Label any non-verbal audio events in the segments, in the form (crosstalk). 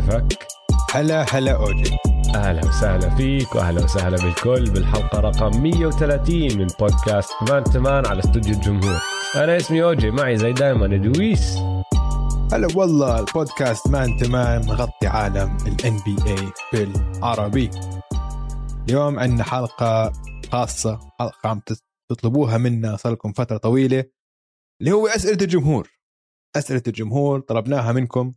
كيفك؟ هلا هلا اوجي أهلا وسهلا فيك وأهلا وسهلا بالكل بالحلقة رقم 130 من بودكاست man to man على استوديو الجمهور. أنا اسمي اوجي معي زي دائما دويس هلا والله البودكاست man to man نغطي عالم ال NBA بالعربي. اليوم عندنا حلقة خاصة حلقة عم تطلبوها منا صار لكم فترة طويلة اللي هو أسئلة الجمهور. أسئلة الجمهور طلبناها منكم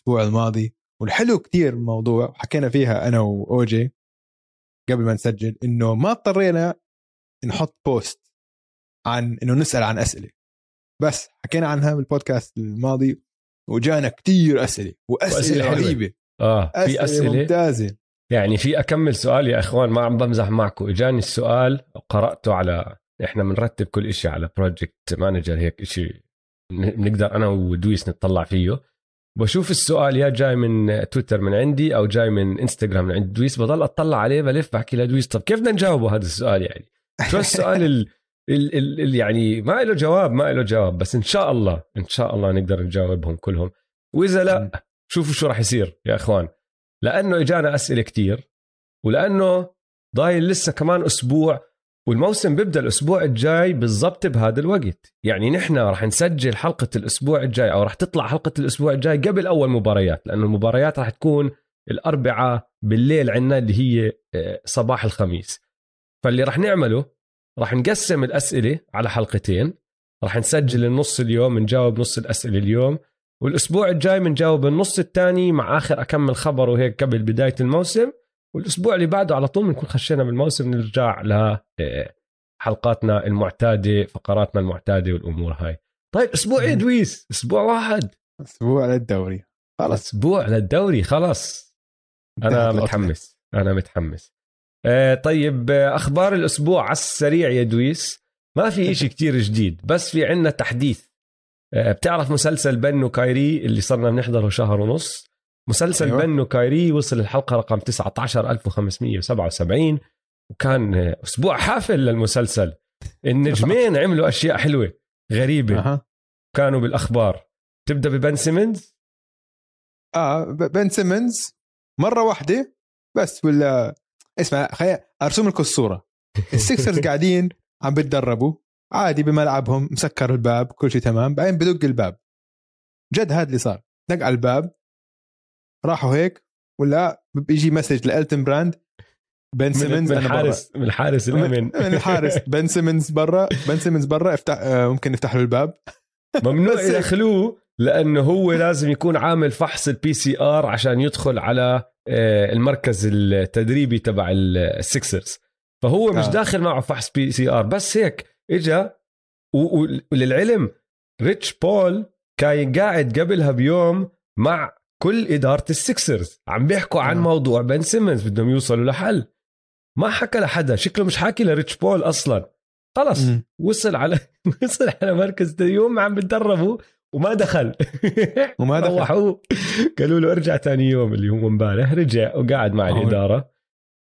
الأسبوع الماضي والحلو كتير الموضوع حكينا فيها أنا وأوجي قبل ما نسجل إنه ما اضطرينا نحط بوست عن إنه نسأل عن أسئلة. بس حكينا عنها بالبودكاست الماضي وجانا كتير أسئلة وأسئلة, رهيبة. آه أسئلة في أسئلة ممتازة. يعني في أكمل سؤال يا إخوان ما عم بمزح معكم. إجاني السؤال قرأته على إحنا بنرتب كل شيء على project manager هيك شيء بنقدر أنا ودويس نطلع فيه. بشوف السؤال يا جاي من تويتر من عندي أو جاي من إنستغرام من عند دويس بضل أطلع عليه بلف بحكي لدويس طب كيف بدنا نجاوبه هذا السؤال يعني؟ شو (laughs) السؤال ال ال ال ال يعني ما له جواب ما له جواب بس إن شاء الله إن شاء الله نقدر نجاوبهم كلهم. وإذا لا شوفوا شو راح يصير يا إخوان. لأنه إجانا أسئلة كتير ولأنه ضايل لسه كمان أسبوع والموسم بيبدأ الأسبوع الجاي بالضبط بهذا الوقت. يعني نحن راح نسجل حلقة الأسبوع الجاي أو راح تطلع حلقة الأسبوع الجاي قبل أول مباريات لأنه المباريات راح تكون الأربعاء بالليل عندنا اللي هي آه، صباح الخميس. فاللي راح نعمله راح نقسم الأسئلة على حلقتين. راح نسجل النص اليوم نجاوب نص الأسئلة اليوم. والأسبوع الجاي بنجاوب النص الثاني مع آخر أكمل خبر وهيك قبل بداية الموسم. والأسبوع اللي بعده على طول بنكون خشينا بالموسم نرجع لحلقاتنا المعتادة فقراتنا المعتادة والأمور هاي. طيب أسبوع إيه دويس؟ أسبوع واحد. أسبوع للدوري. خلص. أسبوع للدوري خلص. أنا متحمس. أنا متحمس. آه طيب أخبار الأسبوع على السريع يا دويس. ما في إشي (laughs) كتير جديد بس في عنا تحديث. آه بتعرف مسلسل بنو كايري اللي صرنا بنحضره شهر ونص؟ مسلسل أيوة. بن وكايري وصل الحلقة رقم 19577 وكان أسبوع حافل للمسلسل. النجمين عملوا أشياء حلوة غريبة. أه. كانوا بالأخبار. تبدأ ببن سيمنز؟ آه بن سيمنز مرة واحدة بس ولا اسمع خليني ارسم لكم الصورة. (laughs) السكسرز قاعدين عم بتدربوا عادي بملعبهم مسكر الباب كل شيء تمام بعدين بدق الباب. جد هذا اللي صار. دق على الباب راحوا هيك ولا بيجي message لإلتون براند بن سيمنز من الحارس من الحارس الأمن. من الحارس. (laughs) بن سيمنز برا بن سيمنز برا افتح آه، ممكن نفتح له الباب. ممنوع يدخلوه لأنه هو لازم يكون عامل فحص ال PCR عشان يدخل على آه، المركز التدريبي تبع السكسرز فهو مش آه. داخل معه فحص PCR بس هيك إجا وللعلم ريتش بول كان قاعد قبلها بيوم مع كل إدارة السكسرز عم بيحكوا عن موضوع بن سيمنز بدهم يوصلوا لحل. ما حكى لحدا شكله مش حاكي لريتش بول أصلا. خلص وصل على (laughs) وصل على مركز اليوم عم بتدربوا وما دخل. (laughs) وما دخل. روحوه قالوا له ارجع ثاني يوم اللي هو امبارح رجع وقعد مع الإدارة.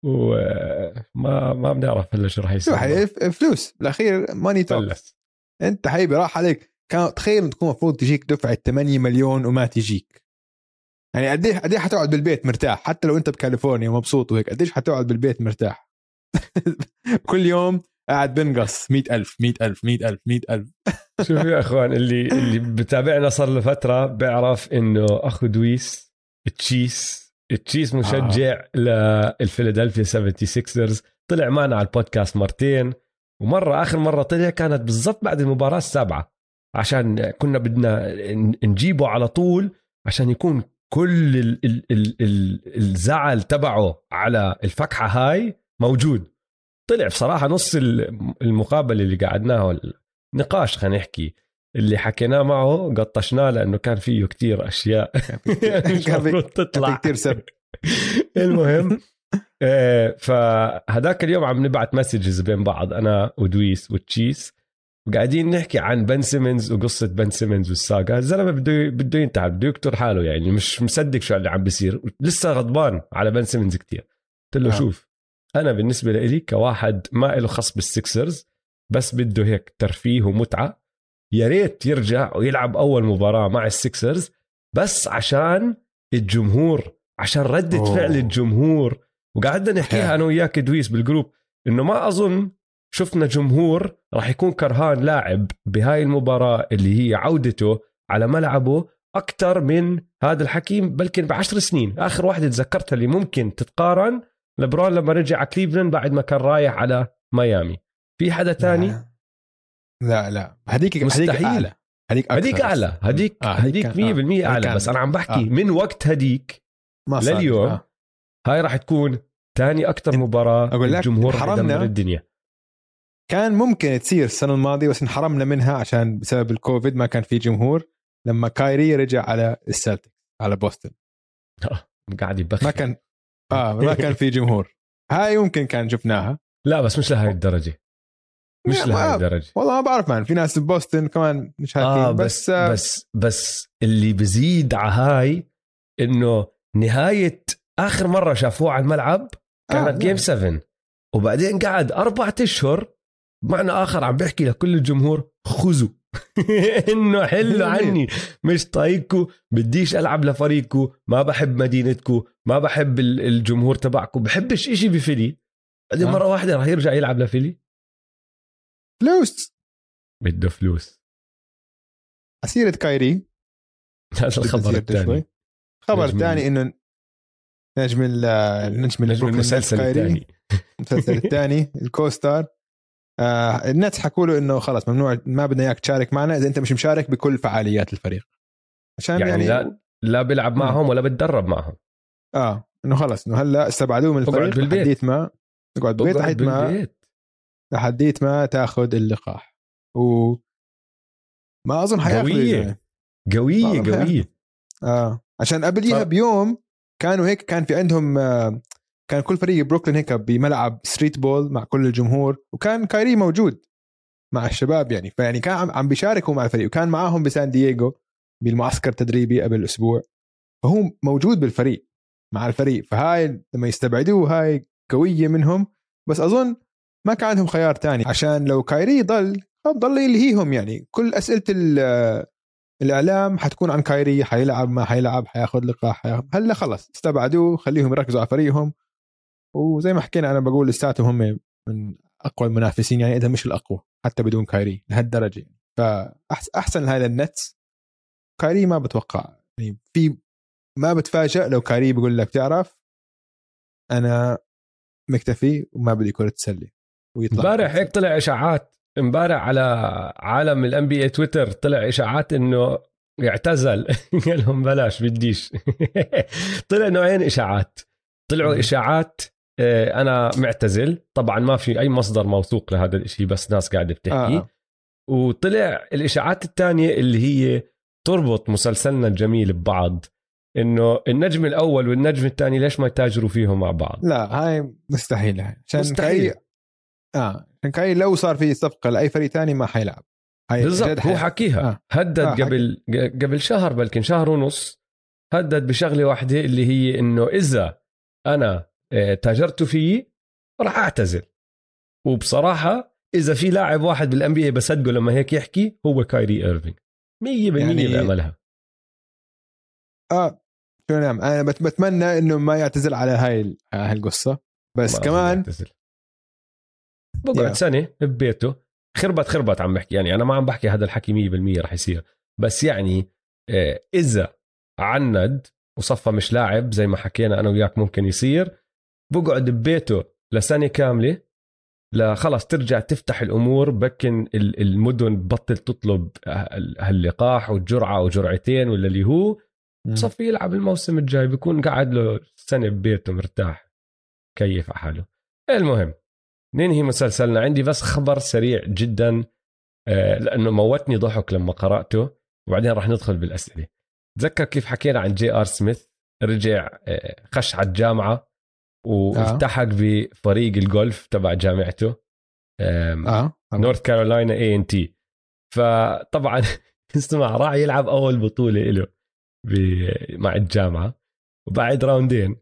وما ما بنعرف هلا شو راح يصير. فلوس. بالأخير money talk أنت حبيبي راح عليك. كان تخيل تكون المفروض تجيك دفعة 8 مليون وما تجيك. يعني قد إيه قد إيه حتقعد بالبيت مرتاح؟ حتى لو أنت بكاليفورنيا ومبسوط وهيك قد إيش حتقعد بالبيت مرتاح؟ (laughs) كل يوم قاعد بنقص مئة ألف مئة ألف مئة ألف مئة ألف. شوف يا (laughs) أخوان اللي اللي بتابعنا صار له فترة بيعرف إنه أخو دويس تشيس. تشيس مشجع آه. للفيلادلفيا 76رز طلع معنا على البودكاست مرتين ومرة آخر مرة طلع كانت بالضبط بعد المباراة السابعة عشان كنا بدنا نجيبه على طول عشان يكون كل ال ال ال ال الزعل تبعه على الفكحة هاي موجود. طلع بصراحة نص المقابلة اللي قعدناه النقاش خلينا نحكي اللي حكيناه معه قطشناه لأنه كان فيه كتير أشياء. كان (laughs) تطلع. كثير سب. (laughs) المهم آه، فهداك اليوم عم نبعت messages بين بعض أنا ودويس وتشيس. وقاعدين نحكي عن بن سيمنز وقصة بن سيمنز وال saga الزلمة بده بده ينتحر بده يقتل حاله يعني مش مصدق شو اللي عم بيصير. لسه غضبان على بن سيمنز كثير قلت له آه. شوف أنا بالنسبة لي كواحد ما له خص بالسكسرز بس بده هيك ترفيه ومتعة. يا ريت يرجع ويلعب أول مباراة مع السكسرز بس عشان الجمهور عشان ردة أوه. فعل الجمهور. وقعدنا نحكيها أنا وياك دويس بال group إنه ما أظن شفنا جمهور راح يكون كرهان لاعب بهاي المباراة اللي هي عودته على ملعبه أكثر من هذا الحكي يمكن بعشر سنين. آخر واحدة تذكرتها اللي ممكن تتقارن لبرون لما رجع على كليفلاند بعد ما كان رايح على ميامي. في حدا تاني؟ لا. لا هذيك مستحيل. أعلى. هذيك هذيك أعلى. هذيك هذيك 100% آه. أعلى. بس أنا عم بحكي آه. من وقت هذيك لليوم آه. هاي راح تكون ثاني أكثر مباراة أقول لك الجمهور حرمنا الدنيا. كان ممكن تصير السنة الماضية بس انحرمنا منها عشان بسبب الكوفيد ما كان في جمهور. لما كايري رجع على السلتك على بوسطن. آه، قاعد يبخ ما كان آه ما كان في جمهور. هاي ممكن كان شفناها. لا بس مش لهي الدرجة. مش لهي الدرجة. والله ما بعرف مان. في ناس ببوسطن كمان مش هاكين آه بس بس, آه بس بس اللي بزيد على هاي إنه نهاية آخر مرة شافوه على الملعب كانت آه جيم 7 وبعدين قعد أربعة أشهر بمعنى آخر عم بيحكي لكل الجمهور خذوا. (laughs) إنه حلوا عني. مش طايقكم بديش ألعب لفريقكم ما بحب مدينتكم ما بحب الجمهور تبعكم بحبش إشي بفيلي. بعدين آه. مرة واحدة راح يرجع يلعب لفيلي. فلوس. بده فلوس. أسيرة كايري. (laughs) هذا الخبر الثاني. خبر ثاني إنه نجم النجم المسلسل الثاني. المسلسل (laughs) الثاني الكوستار آه الناس حكوا له إنه خلص ممنوع ما بدنا إياك تشارك معنا. إذا أنت مش مشارك بكل فعاليات الفريق. عشان يعني, يعني لا لا بيلعب معهم ولا بتدرب معهم. آه إنه خلص إنه هلأ استبعدوه من الفريق لحديت ما اقعد بالبيت لحد ما لحديت ما تاخذ اللقاح. و ما أظن حياخذ قوية. قوية قوية. آه عشان قبليها بيوم كانوا هيك كان في عندهم آه كان كل فريق بروكلين هيك بملعب streetball مع كل الجمهور وكان كايري موجود مع الشباب يعني. فيعني كان عم بيشاركوا مع الفريق وكان معاهم بسان دييغو بالمعسكر التدريبي قبل أسبوع. فهو موجود بالفريق مع الفريق. فهاي لما يستبعدوه هاي قوية منهم بس أظن ما كان عندهم خيار تاني. عشان لو كايري ضل ضل يلهيهم يعني. كل أسئلة الإعلام حتكون عن كايري حيلعب ما حيلعب حياخذ لقاح هلا خلص استبعدوه خليهم يركزوا على فريقهم. وزي ما حكينا أنا بقول لساتهم هم من أقوى المنافسين يعني إذا مش الأقوى حتى بدون كايري لهالدرجة. فاحسن لهذا النتس. كايري ما بتوقع يعني في ما بتفاجئ لو كايري بيقول لك تعرف أنا مكتفي وما بدي كرة سلة. ويطلع امبارح هيك طلع إشاعات امبارح على عالم ال NBA Twitter طلع إشاعات إنه اعتزل. (laughs) قال لهم بلاش بديش. (laughs) طلع نوعين إشاعات. طلعوا إشاعات أنا معتزل طبعا ما في أي مصدر موثوق لهذا الشيء بس ناس قاعدة بتحكي آه. وطلع الإشاعات الثانية اللي هي تربط مسلسلنا الجميل ببعض إنه النجم الأول والنجم الثاني ليش ما يتاجروا فيهم مع بعض لا هاي مستحيل هاي عشان مستحيل. كاي آه عشان كاي لو صار في صفقة لأي فريق ثاني ما حيلعب بالضبط هو حكيها آه. هدد آه قبل حكي. قبل شهر بلكن شهر ونص هدد بشغلة واحدة اللي هي إنه إذا أنا آه، تاجرت فيه راح أعتزل. وبصراحة إذا في لاعب واحد بال NBA بصدقه لما هيك يحكي هو كايري ايرفينج 100% يعني بيعملها آه شو نعم أنا بتمنى إنه ما يعتزل على هاي هاي القصة. بس كمان يعتزل. بقعد سنة ببيته. خربت خربت عم بحكي. يعني أنا ما عم بحكي هذا الحكي 100% رح يصير. بس يعني آه، إذا عند وصفى مش لاعب زي ما حكينا أنا وياك ممكن يصير بقعد ببيته لسنه كاملة لخلص ترجع تفتح الأمور بكن المدن بطل تطلب هاللقاح والجرعه وجرعتين ولا اللي هو بصفي يلعب الموسم الجاي بيكون قاعد له سنة ببيته مرتاح كيف على حاله. المهم ننهي مسلسلنا. عندي بس خبر سريع جدا آه، لأنه موتني ضحك لما قرأته وبعدين راح ندخل بالأسئلة. تذكر كيف حكينا عن جي آر سميث؟ رجع آه، خش على الجامعة والتحق بفريق الجولف تبع جامعته آه. نورث كارولاينا A&T. فطبعا (laughs) اسمع راح يلعب أول بطولة له مع الجامعة. وبعد راوندين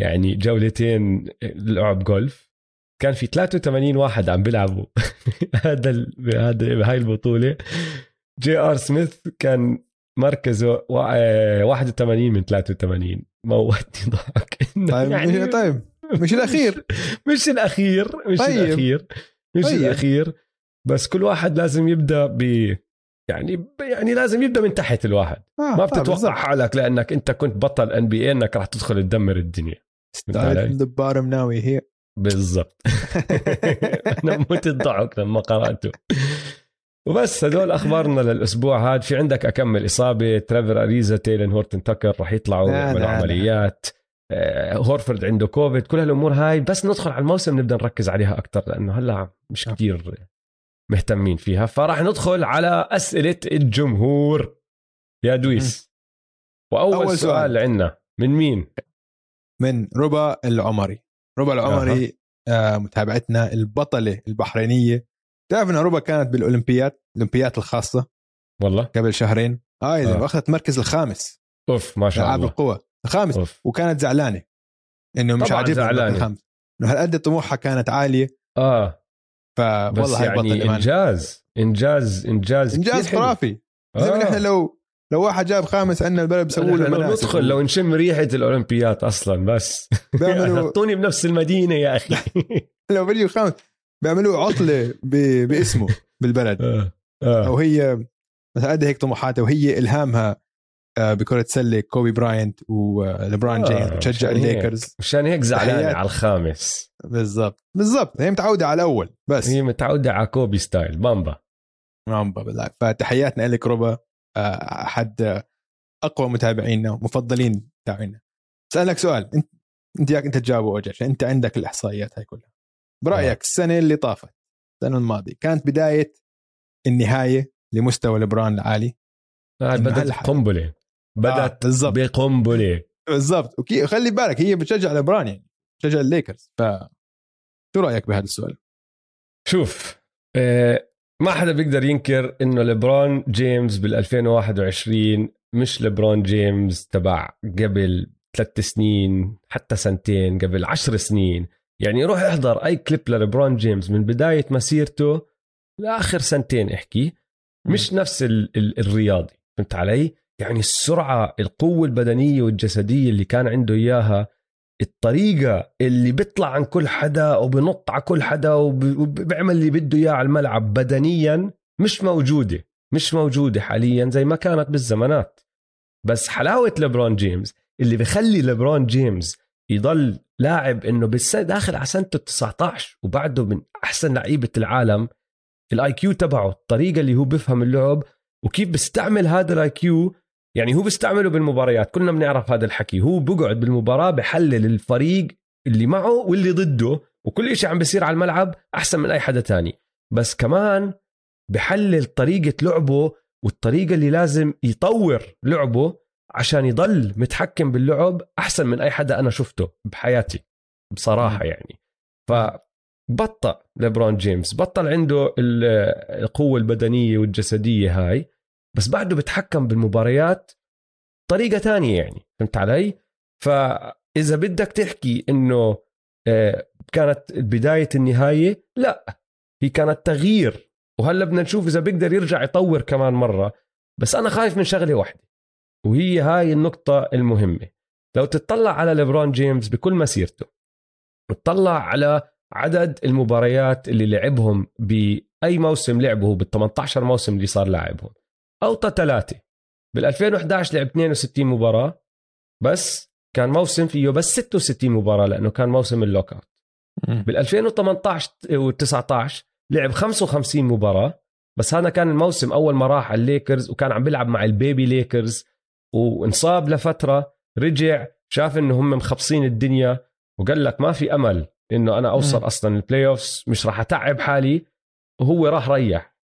يعني جولتين لعب جولف كان في 83 واحد عم بيلعبوا. (laughs) هذا هذا بهاي البطولة. جي آر سميث كان مركزه 81 من 83 موتني ضحك. طيب يعني طيب مش الأخير. (laughs) مش الأخير مش طيب. الأخير مش طيب. الأخير. بس كل واحد لازم يبدأ ب يعني يعني لازم يبدأ من تحت الواحد. آه ما بتتوقع حالك لأنك أنت كنت بطل NBA إنك راح تدخل تدمر الدنيا. ذا بارم ناوي هي بالضبط. (laughs) (laughs) أنا مت الضحك لما قرأته. وبس هدول أخبارنا للأسبوع هذا في عندك اكمل اصابه ترافر أريزا تيلن هورتن تاكر راح يطلعوا يعملوا عمليات آه، هورفورد عنده كوفيد. كل هالأمور هاي. بس ندخل على الموسم نبدأ نركز عليها أكثر لأنه هلأ مش كثير مهتمين فيها. فراح ندخل على أسئلة الجمهور. يا دويس وأول أول سؤال, سؤال. عندنا من مين؟ من ربا العمري. ربا العمري آه متابعتنا البطلة البحرينية تعرف إن ربا كانت بالأولمبيات الأولمبيات الخاصة؟ والله. قبل شهرين. آه, آه. أخذت المركز الخامس. أوف ما شاء الله. العاب القوى الخامس. أوف. وكانت زعلانة. إنه مش عاجبها الخامس. إنه هالقد طموحها كانت عالية. آه. فوالله يعني إنجاز. إنجاز إنجاز إنجاز خرافي. آه. زي نحن لو لو واحد جاب خامس عندنا البلد بسووا له ندخل لو نشم ريحة الأولمبيات أصلا بس. (laughs) حطوني بنفس المدينة يا أخي. (laughs) لو بيجوا خامس. بيعملوا عطلة ب... باسمه بالبلد. آه. آه. وهي مثلا قد هيك طموحاتها وهي إلهامها آه، بكرة سلة كوبي براينت وليبران آه جيمس بتشجع الليكرز. مشان هيك زعلانة على الخامس. بالضبط. بالضبط. هي متعودة على الأول بس. هي متعودة على كوبي ستايل. بامبا. بامبا بالله. فتحياتنا لك ربا. أحد أقوى متابعينا ومفضلين تاعنا اسألك سؤال. إنت ياك إنت تجاوبه وجه عشان إنت عندك الإحصائيات هاي كلها. برأيك السنة اللي طافت السنة الماضية كانت بداية النهاية لمستوى لبران العالي؟ آه بدأت قنبله بدات آه بالزبط. بقنبلة. بالضبط. وخلي بالك هي بتشجع لبران يعني بتشجع الليكرز. ف شو رأيك بهذا السؤال؟ شوف آه ما حدا بيقدر ينكر إنه ليبرون جيمس بال 2021 مش ليبرون جيمس تبع قبل ثلاث سنين حتى سنتين قبل عشر سنين. يعني روح احضر أي كليب للبرون جيمس من بداية مسيرته لآخر سنتين احكي. مش نفس ال ال الرياضي فهمت علي؟ يعني السرعة القوة البدنية والجسدية اللي كان عنده إياها الطريقة اللي بيطلع عن كل حدا وبنط على كل حدا وبيعمل اللي بده إياه على الملعب بدنيا مش موجودة مش موجودة حاليا زي ما كانت بالزمانات. بس حلاوة ليبرون جيمس اللي بخلي ليبرون جيمس يضل لاعب إنه بالسنة داخل على سنته 19 وبعده من أحسن لعيبة العالم. ال IQ تبعه الطريقة اللي هو بيفهم اللعب وكيف بيستعمل هذا ال IQ يعني هو بيستعمله بالمباريات كلنا بنعرف هذا الحكي. هو بقعد بالمباراة بحلل الفريق اللي معه واللي ضده وكل شيء عم بيصير على الملعب أحسن من أي حدا تاني. بس كمان بحلل طريقة لعبه والطريقة اللي لازم يطور لعبه عشان يضل متحكم باللعب أحسن من أي حدا أنا شفته بحياتي بصراحة يعني. فبطأ ليبرون جيمس بطل عنده القوة البدنية والجسدية هاي بس بعده بتحكم بالمباريات طريقة تانية يعني فهمت علي؟ فإذا بدك تحكي إنه آه، كانت بداية النهاية لا هي كانت تغيير. وهلأ بدنا نشوف إذا بيقدر يرجع يطور كمان مرة. بس أنا خايف من شغلة واحدة. وهي هاي النقطة المهمة. لو تطلع على ليبرون جيمس بكل مسيرته وتطلع على عدد المباريات اللي لعبهم بأي موسم لعبه بال 18 موسم اللي صار لاعبهم أوطى ثلاثة. بال 2011 لعب 62 مباراة بس كان موسم فيه بس 66 مباراة لأنه كان موسم ال lockout. بال 2018 و19 لعب 55 مباراة بس هذا كان الموسم أول ما راح على الليكرز وكان عم بيلعب مع ال baby ليكرز. وانصاب لفترة رجع شاف انه هم مخبصين الدنيا وقال لك ما في أمل إنه أنا أوصل م. أصلا ال playoffs مش راح أتعب حالي. وهو راح ريح.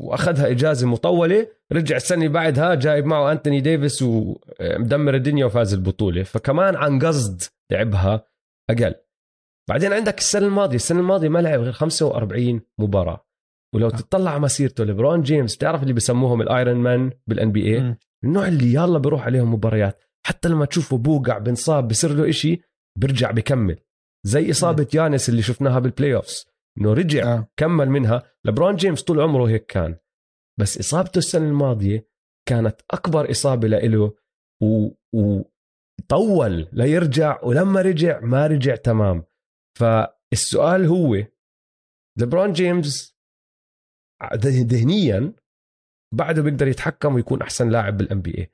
وأخذها إجازة مطولة رجع السنة بعدها جايب معه أنتوني ديفيس ومدمر الدنيا وفاز البطولة. فكمان عن قصد لعبها أقل. بعدين عندك السنة الماضية السنة الماضية ما لعب غير 45 مباراة. ولو تطلع على مسيرته ليبرون جيمس بتعرف اللي بسموهم ال iron man بال NBA النوع اللي يلا بيروح عليهم مباريات. حتى لما تشوفه بوقع بنصاب بصير له إشي بيرجع بكمل زي إصابة يانس اللي شفناها بال playoffs إنه رجع آه. كمل منها. لبرون جيمس طول عمره هيك كان. بس إصابته السنة الماضية كانت أكبر إصابة له و... وطول ليرجع ولما رجع ما رجع تمام. فالسؤال هو ليبرون جيمس ذهنيا بعده بيقدر يتحكم ويكون أحسن لاعب بال NBA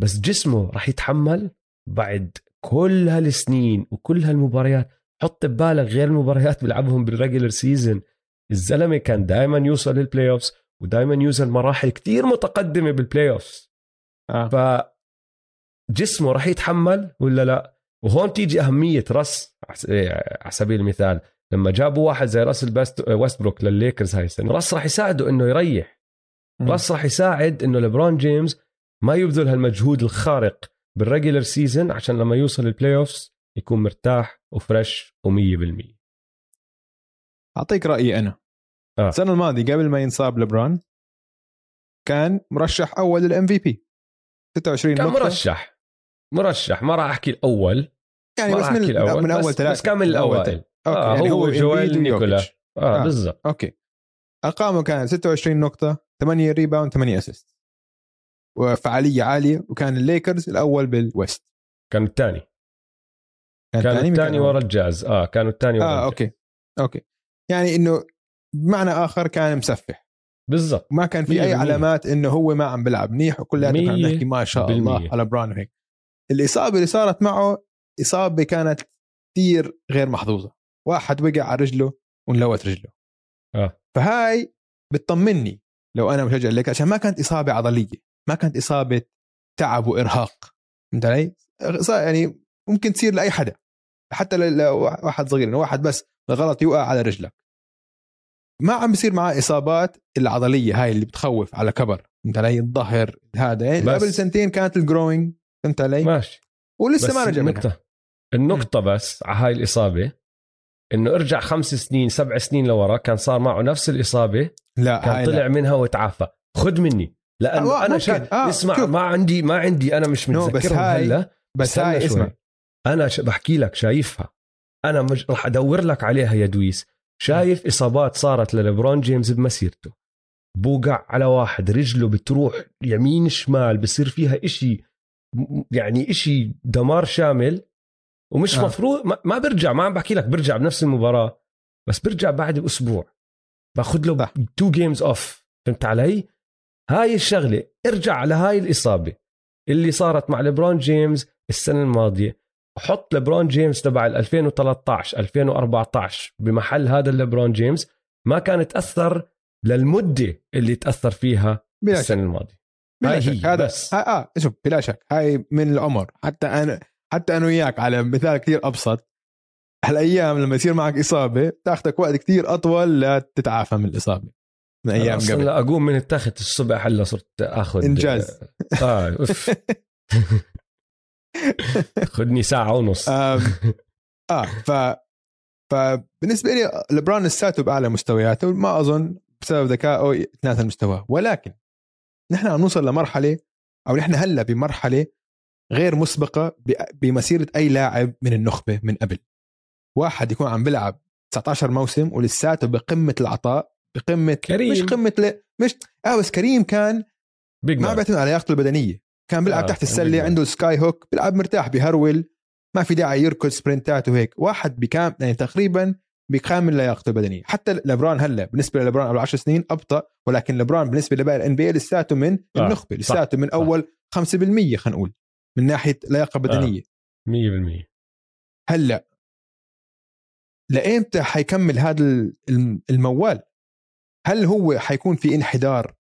بس جسمه راح يتحمل بعد كل هالسنين وكل هالمباريات. حط ببالك غير المباريات بيلعبهم بال regular season الزلمة كان دائما يوصل لل playoffs ودائما يوصل مراحل كتير متقدمة بال playoffs آه. ف جسمه راح يتحمل ولا لا؟ وهون تيجي أهمية رس على سبيل المثال. لما جابوا واحد زي راسل ويستبروك للليكرز هاي السنة رس راح يساعده إنه يريح. رس راح يساعد إنه لبرون جيمس ما يبذل هالمجهود الخارق بال regular season عشان لما يوصل ال playoffs يكون مرتاح و fresh و100% أعطيك رأيي أنا. آه. السنة الماضية قبل ما ينصاب لبران كان مرشح أول لل MVP 26 كان نقطة. مرشح. مرشح. ما راح أحكي الأول. يعني بس من, الأول. من أول ثلاثة بس كان من الأول. okay آه يعني هو جويل نيكولا آه, آه. بالضبط. okay ارقامه كانت 26 نقطة. 8 rebound 8 assist وفعالية عالية وكان الليكرز الأول بال West. كان الثاني. كان, كان الثاني ورا الجاز. آه كانوا الثاني ورا آه. أوكي. أوكي. يعني إنه بمعنى آخر كان مسفّح. بالضبط. ما كان في أي علامات إنه هو ما عم بيلعب. منيح وكلياتنا كنا نحكي ما شاء بالمية. الله على بران وهيك الإصابة اللي صارت معه إصابة كانت كثير غير محظوظة. واحد وقع على رجله ونلوت رجله. آه. فهاي بتطمني. لو أنا مشجع لك عشان ما كانت إصابة عضلية ما كانت إصابة تعب وإرهاق فهمت علي؟ يعني ممكن تصير لأي حدا حتى لواحد صغير واحد بس غلط يوقع على رجلك. ما عم بيصير معاه إصابات العضلية هاي اللي بتخوف على كبر فهمت علي؟ الظهر هذا يعني قبل سنتين كانت الجروينج فهمت علي؟ ماشي. ولسه ما رجع منها. النقطة بس على هاي الإصابة إنه ارجع خمس سنين سبع سنين لورا كان صار معه نفس الإصابة لا كان طلع لا. منها وتعافى. خد مني. لأنه آه أنا شا... آه اسمع شوف. ما عندي ما عندي أنا مش متذكرها هلأ بس هاي اسمع. أنا. بحكي لك شايفها. أنا مج... رح أدور لك عليها يا دويس. شايف إصابات صارت لليبرون جيمس بمسيرته. بوقع على واحد رجله بتروح يمين شمال بصير فيها إشي يعني إشي دمار شامل. ومش آه. مفروض ما, برجع ما عم بحكي لك برجع بنفس المباراة بس برجع بعد بأسبوع باخذ له two games off فهمت علي؟ هاي الشغلة ارجع على هاي الإصابة اللي صارت مع ليبرون جيمس السنة الماضية. وحط ليبرون جيمس تبع 2013 2014 بمحل هذا ليبرون جيمس ما كان تاثر للمدة اللي تأثر فيها بلا السنة الماضية. بلا هاي شك. هي هذا بس. ها آه شوف بلا شك. هاي من العمر حتى أنا حتى أنا وياك على مثال كثير أبسط هالأيام لما يصير معك إصابة تاخذك وقت كثير أطول لتتعافى من الإصابة من أيام قبل. أقوم من التخت الصبح هلا صرت آخذ إنجاز. آه (laughs) خدني ساعة ونص. آه ف فبالنسبه لي لبران لساته بأعلى مستوياته ما أظن بسبب ذكائه يتناسى المستوى ولكن نحن عم نوصل لمرحلة أو نحن هلأ بمرحلة غير مسبقة بمسيرة أي لاعب من النخبة من قبل واحد يكون عم بيلعب 19 موسم ولساته بقمة العطاء بقمه كريم. مش قمة ل... مش آه بس كريم كان big ما بيعتمد على لياقته البدنية كان بيلعب آه. تحت السلة عنده sky hook بيلعب مرتاح بهرول ما في داعي يركض سبرنتات وهيك واحد بكام يعني تقريبا بكامل لياقته البدنية حتى لبران هلأ بالنسبة للبران قبل 10 سنين أبطأ ولكن لبران بالنسبة لباقي الان بي لساته من آه. النخبة لساته من أول 5% خلينا نقول من ناحية لياقه بدنية. آه. 100% هلأ لأيمتى حيكمل هذا الموال؟ هل هو حيكون في انحدار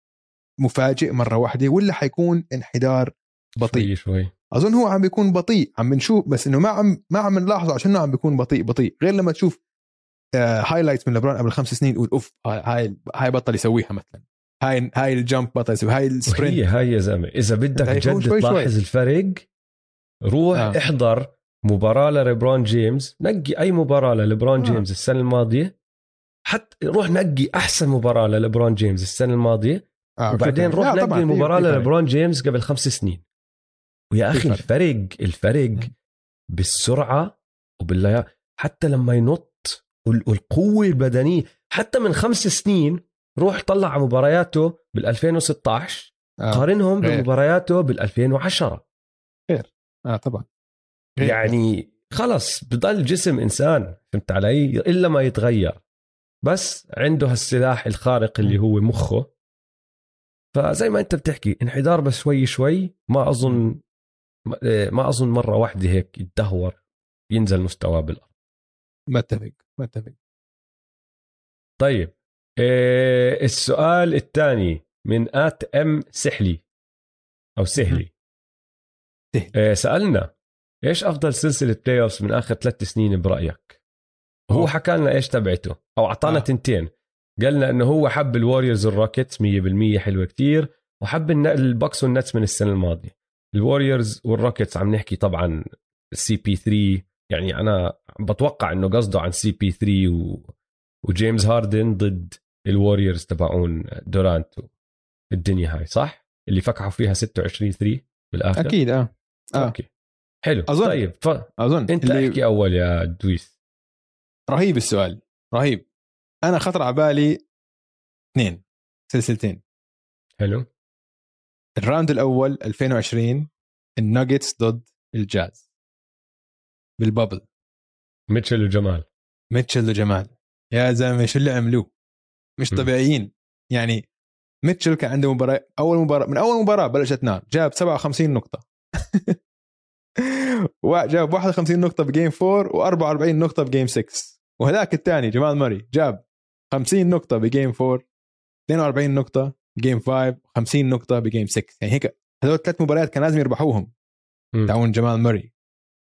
مفاجئ مرة واحدة ولا حيكون انحدار بطيء؟ شوي شوي. أظن هو عم بيكون بطيء. عم بنشوف بس إنه ما عم ما عم نلاحظه عشان عم بيكون بطيء بطيء. غير لما تشوف highlights آه، من لبران قبل خمس سنين تقول أوف هاي هاي بطل يسويها مثلا. هاي هاي ال jump بطل يسويها هاي ال sprint هي هاي يا زلمة إذا بدك جد تلاحظ الفرق روح آه. احضر مباراة لليبرون جيمس نقي أي مباراة لليبرون آه. جيمس السنة الماضية. حتى روح نقي أحسن مباراة لليبرون جيمس السنة الماضية. آه وبعدين روح نقي المباراة لليبرون جيمس قبل خمس سنين. ويا أخي الفرق الفرق بالسرعة وبالليا حتى لما ينط والقوة البدنية حتى من خمس سنين روح طلع على مبارياته بال 2016 آه. قارنهم غير. بمبارياته بال 2010 آه طبعا. يعني خلص بضل جسم إنسان فهمت علي؟ إلا ما يتغير. بس عنده هالسلاح الخارق اللي هو مخه. فزي ما أنت بتحكي انحدار بس شوي شوي. ما أظن ما أظن مرة واحدة هيك يتدهور ينزل مستواه بالأرض. متفق متفق. طيب. السؤال الثاني من ات ام سحلي أو سهلي. إيه سألنا إيش أفضل سلسلة playoff من آخر ثلاث سنين برأيك هو. حكى لنا إيش تبعته أو أعطانا آه. آه. تنتين قالنا إنه هو حب الوريورز والروكيتس 100% حلوة كتير وحب البوكس والنتس من السنة الماضية الوريورز والروكيتس عم نحكي طبعا CP3 يعني أنا بتوقع إنه قصده عن CP3 و... وجيمس هاردن ضد الوريورز تبعون دورانت الدنيا هاي صح؟ اللي فكحوا فيها 26 3 بالآخر؟ أكيد آه. آه. Okay. حلو. أظن. طيب ف... أظن. أنت اللي احكي أول يا دويس. رهيب السؤال رهيب. أنا خطر على بالي اثنين سلسلتين. حلو. ال round الأول 2020 الناجتس ضد الجاز. بال bubble. ميتشل وجمال. ميتشل وجمال. يا زلمة شو اللي عملوه؟ مش. طبيعيين. يعني ميتشل كان عنده مباراة أول مباراة من أول مباراة بلشت نار جاب 57 نقطة. (laughs) وجاب 51 نقطة بجيم 4 و44 نقطة بجيم 6 وهذاك الثاني جمال ماري جاب 50 نقطة بجيم 4 42 نقطة بجيم 5 50 نقطة بجيم 6 يعني هيك هذول ثلاث مباريات كان لازم يربحوهم. تعاون جمال ماري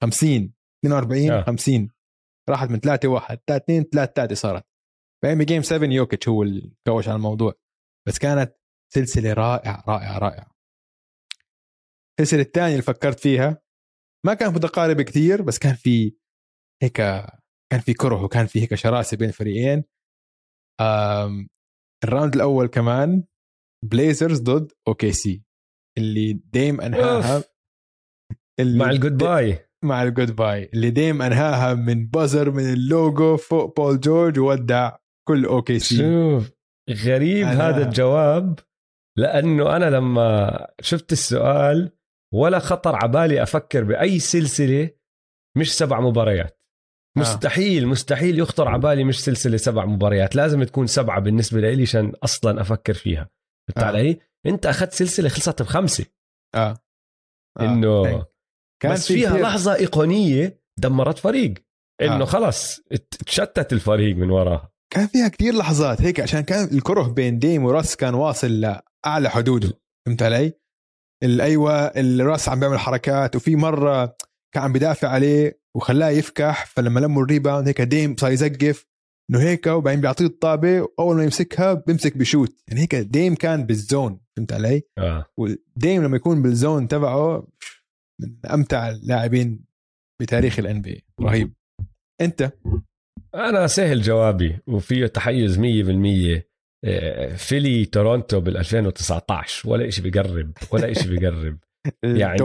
50 42 آه. 50 راحت من 3 1 3 2 3 3 صارت. بعدين ب game 7 يوكيتش هو اللي كوش على الموضوع. بس كانت سلسلة رائعة رائعة رائعة. السلسلة الثانية اللي فكرت فيها ما كان متقارب كثير بس كان في هيك كان في كره وكان في هيك شراسة بين الفريقين ال round الأول كمان بليزرز ضد OKC اللي ديم أنهاها. اللي مع ال goodbye مع ال goodbye اللي ديم أنهاها من buzzer من اللوجو فوق بول جورج وودع كل OKC شوف غريب أنا- هذا الجواب لأنه أنا لما شفت السؤال ولا خطر عبالي أفكر بأي سلسلة مش سبع مباريات آه. مستحيل مستحيل يخطر عبالي مش سلسلة سبع مباريات لازم تكون سبعة بالنسبة لي عشان أصلا أفكر فيها فهمت آه. علي أنت أخذت سلسلة خلصت بخمسة آه, آه. إنه هيك. كان بس في فيها كتير- لحظة أيقونية دمرت فريق إنه آه. خلص تشتت الفريق من وراها كان فيها كتير لحظات هيك عشان كان الكره بين ديم وراس كان واصل لأعلى حدوده. فهمت علي؟ ال- أيوه الراس عم بيعمل حركات وفي مرة كان عم بيدافع عليه وخلاه يفكح فلما لموا ال rebound هيك ديم صار يزقف إنه هيك وبعدين بيعطيه الطابة وأول ما يمسكها بيمسك بشوت. يعني هيك ديم كان بال zone فهمت علي؟ آه. وديم لما يكون بال zone تبعه من أمتع اللاعبين بتاريخ ال NBA رهيب. أنت؟ أنا سهل جوابي وفيه تحيز 100% إيه، فيلي تورونتو بال 2019 ولا شيء بيقرب ولا شيء بيقرب. (laughs) يعني-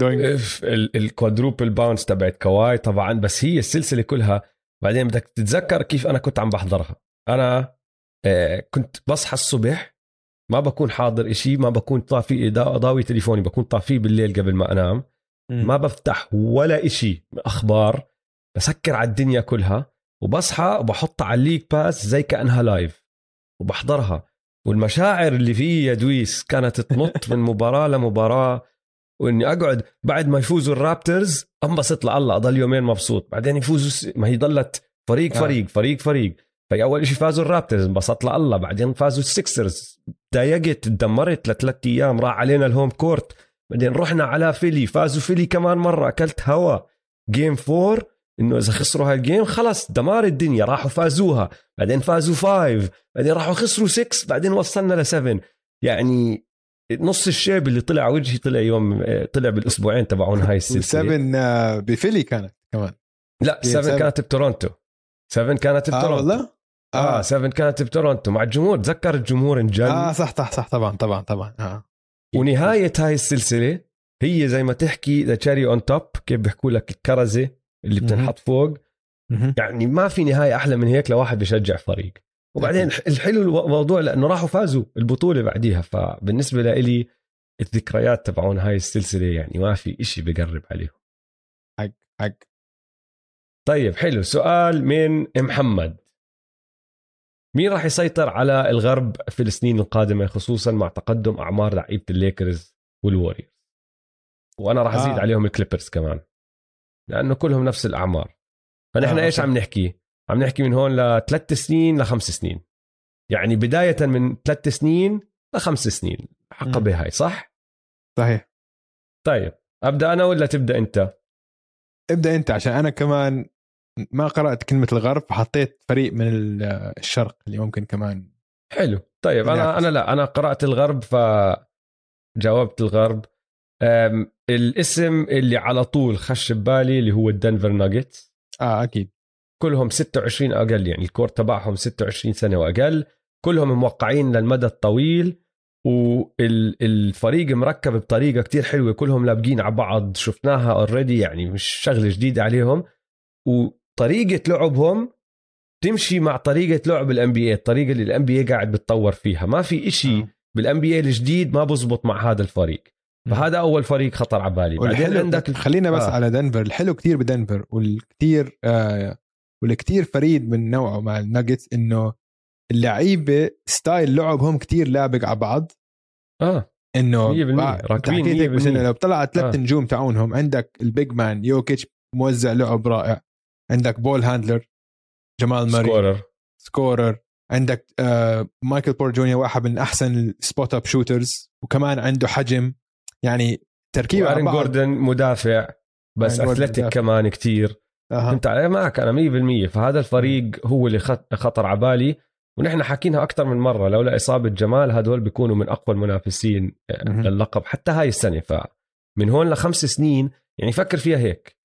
دوينج إف، ال- الكوادروبل bounce تبعت كواي طبعا بس هي السلسلة كلها بعدين بدك تتذكر كيف أنا كنت عم بحضرها. أنا آه، كنت بصحى الصبح ما بكون حاضر إشي ما بكون طافي ضا- ضاوي تليفوني بكون طافيه بالليل قبل ما أنام. ما بفتح ولا إشي أخبار. بسكر على الدنيا كلها وبصحى وبحط على ال League Pass زي كأنها لايف وبحضرها. والمشاعر اللي فيه يا دويس كانت تنط من مباراة لمباراة وإني أقعد بعد ما يفوزوا الرابترز أنبسط لله أضل يومين مبسوط. بعدين يفوزوا. ما هي ضلت فريق آه. فريق فريق فريق. في أول شيء فازوا الرابترز انبسطت لله. بعدين فازوا السكسرز تضايقت تدمرت لثلاث أيام راح علينا ال home court. بعدين رحنا على فيلي فازوا فيلي كمان مرة أكلت هوا. Game four إنه إذا خسروا هال game خلص دمار الدنيا راحوا فازوها بعدين فازوا five بعدين راحوا خسروا 6 بعدين وصلنا ل 7 يعني نص الشيب اللي طلع على وجهي طلع يوم طلع بالأسبوعين تبعون هاي السلسلة. والسبن آه، بفيلي كانت كمان. لا Game 7 seven. كانت بتورونتو 7 كانت آه بتورونتو والله؟ آه. آه 7 كانت بتورونتو مع الجمهور تذكر الجمهور انجن آه صح صح صح طبعا طبعا طبعا آه. ونهاية هاي السلسلة هي زي ما تحكي the cherry on top كيف بيحكوا لك الكرزة. اللي. بتنحط فوق. يعني ما في نهاية أحلى من هيك لواحد بيشجع فريق. وبعدين الحلو الموضوع لأنه راحوا فازوا البطولة بعديها فبالنسبة لي الذكريات تبعون هاي السلسلة يعني ما في إشي بقرب عليهم. حق حق. طيب حلو. سؤال من محمد. مين راح يسيطر على الغرب في السنين القادمة خصوصا مع تقدم أعمار لعيبة الليكرز والوريورز؟ وأنا راح أزيد آه. عليهم الكليبرز كمان. لأنه كلهم نفس الأعمار. فنحن آه إيش عم نحكي؟ عم نحكي من هون لثلاث سنين لخمس سنين. يعني بداية من ثلاث سنين لخمس سنين. حقبه هاي صح؟ صحيح. طيب أبدأ أنا ولا تبدأ أنت؟ ابدأ أنت عشان أنا كمان ما قرأت كلمة الغرب فحطيت فريق من الشرق اللي ممكن كمان حلو. طيب أنا أنا لا أنا قرأت الغرب فجاوبت الغرب. الاسم اللي على طول خش ببالي اللي هو الدنفر ناجتس آه أكيد. كلهم 26 أقل يعني الكور تبعهم 26 سنة وأقل. كلهم موقعين للمدى الطويل والفريق مركب بطريقة كتير حلوة. كلهم لابقين على بعض شفناها already يعني مش شغلة جديدة عليهم. وطريقة لعبهم تمشي مع طريقة لعب ال NBA الطريقة اللي ال NBA قاعد بتطور فيها. ما في إشي بال NBA الجديد ما بزبط مع هذا الفريق. فهذا أول فريق خطر على بالي. بعدين عندك خلينا بس آه. على دنفر. الحلو كتير بدنفر والكتير آه والكتير فريد من نوعه مع الناجتس إنه اللعيبة style لعبهم كتير لابق على بعض. آه. إنه راكبين بس إنه لو طلعت ثلاث آه. نجوم تاعونهم عندك ال big man يوكيتش موزع لعب رائع. عندك ball handler جمال ماري scorer. scorer. عندك آه مايكل بورتر جونيور واحد من أحسن ال spot up shooters وكمان عنده حجم. يعني تركيب آرون جوردن مدافع بس athletic كمان كتير. أه. علي معك أنا 100% فهذا الفريق هو اللي خطر على بالي. ونحن حاكينها أكثر من مرة لولا إصابة جمال هدول بيكونوا من أقوى المنافسين آه، للقب. حتى هاي السنة فمن هون لخمس سنين يعني فكر فيها هيك.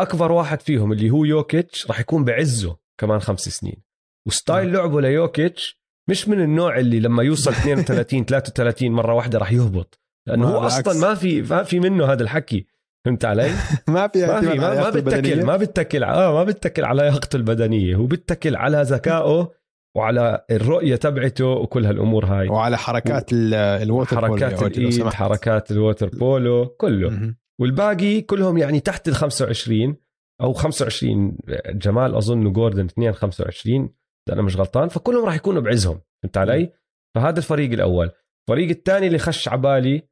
أكبر واحد فيهم اللي هو يوكيتش راح يكون بعزه كمان خمس سنين. و style لعبه ليوكيتش مش من النوع اللي لما يوصل (laughs) 32 33 مرة واحدة راح يهبط. لأنه هو أصلا ما في ما في منه هذا الحكي فهمت علي؟ (laughs) ما في ما في ما, ما بتكل ما بتكل آه ما بتكل على لياقته البدنية هو بتكل على ذكائه وعلى الرؤية تبعته وكل هالأمور هاي. وعلى حركات و... ال water حركات بولو الإيد حركات ال water polo كله. والباقي كلهم يعني تحت ال 25 أو 25 جمال أظن وجوردن اثنين 25 اذا أنا مش غلطان فكلهم راح يكونوا بعزهم فهمت علي؟ فهذا الفريق الأول. الفريق الثاني اللي خش على بالي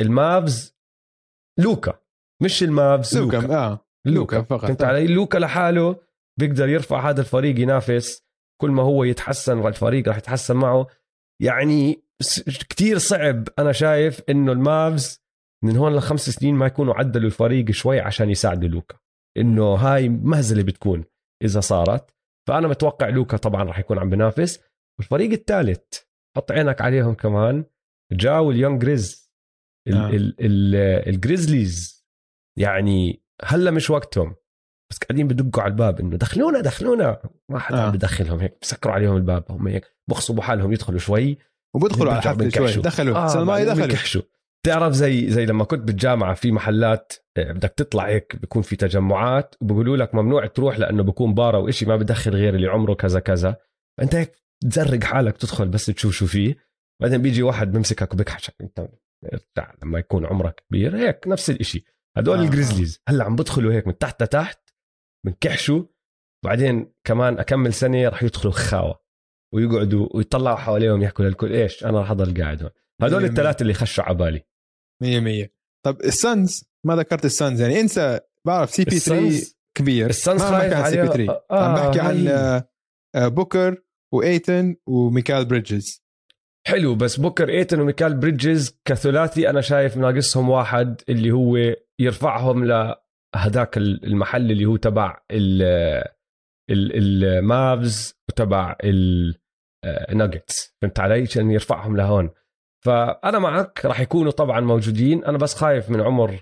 ال Mavs لوكا مش ال Mavs لوكا, لوكا. آه لوكا فقط. فهمت علي؟ لوكا لحاله بيقدر يرفع هذا الفريق ينافس كل ما هو يتحسن الفريق راح يتحسن معه. يعني كتير صعب أنا شايف إنه ال Mavs من هون لخمس سنين ما يكونوا عدلوا الفريق شوي عشان يساعدوا لوكا. إنه هاي مهزلة بتكون إذا صارت. فأنا متوقع لوكا طبعا راح يكون عم بينافس والفريق الثالث حط عينك عليهم كمان جا وال young Grizz آه. ال Grizzlies يعني هلأ مش وقتهم بس قاعدين بدقوا على الباب إنه دخلونا دخلونا. ما حدا آه. بدخلهم هيك بسكروا عليهم الباب هم هيك بخصبوا حالهم يدخلوا شوي. وبيدخلوا على حفله شوي دخلوا آه ما دخلوا. بتعرف زي زي لما كنت بالجامعة في محلات آه، بدك تطلع هيك بكون في تجمعات وبقولوا لك ممنوع تروح لأنه بكون بار أو شيء ما بدخل غير اللي عمره كذا كذا. فأنت هيك تزرق حالك تدخل بس تشوف شو فيه. بعدين بيجي واحد بمسكك وبكحشك أنت لما يكون عمرك كبير هيك نفس الشيء هدول آه. ال Grizzlies هلأ عم بدخلوا هيك من تحت لتحت بنكحشوا بعدين كمان أكمل سنة راح يدخلوا خاوه ويقعدوا ويطلعوا حواليهم يحكوا للكل إيش أنا راح أضل قاعد هون. هدول الثلاثة اللي خشوا على بالي. 100 100 طب ال Suns ما ذكرت ال Suns يعني انسى بعرف CP 3 كبير. ال Suns خايف عن CP 3 آه عم بحكي عن آه بوكر وإيتن وميكال بريدجز. حلو بس بوكر إيتن وميكال بريدجز كثلاثي أنا شايف ناقصهم واحد اللي هو يرفعهم لهداك المحل اللي هو تبع ال Mavs وتبع الناجتس فهمت علي؟ عشان يرفعهم لهون. فأنا معك راح يكونوا طبعا موجودين. أنا بس خايف من عمر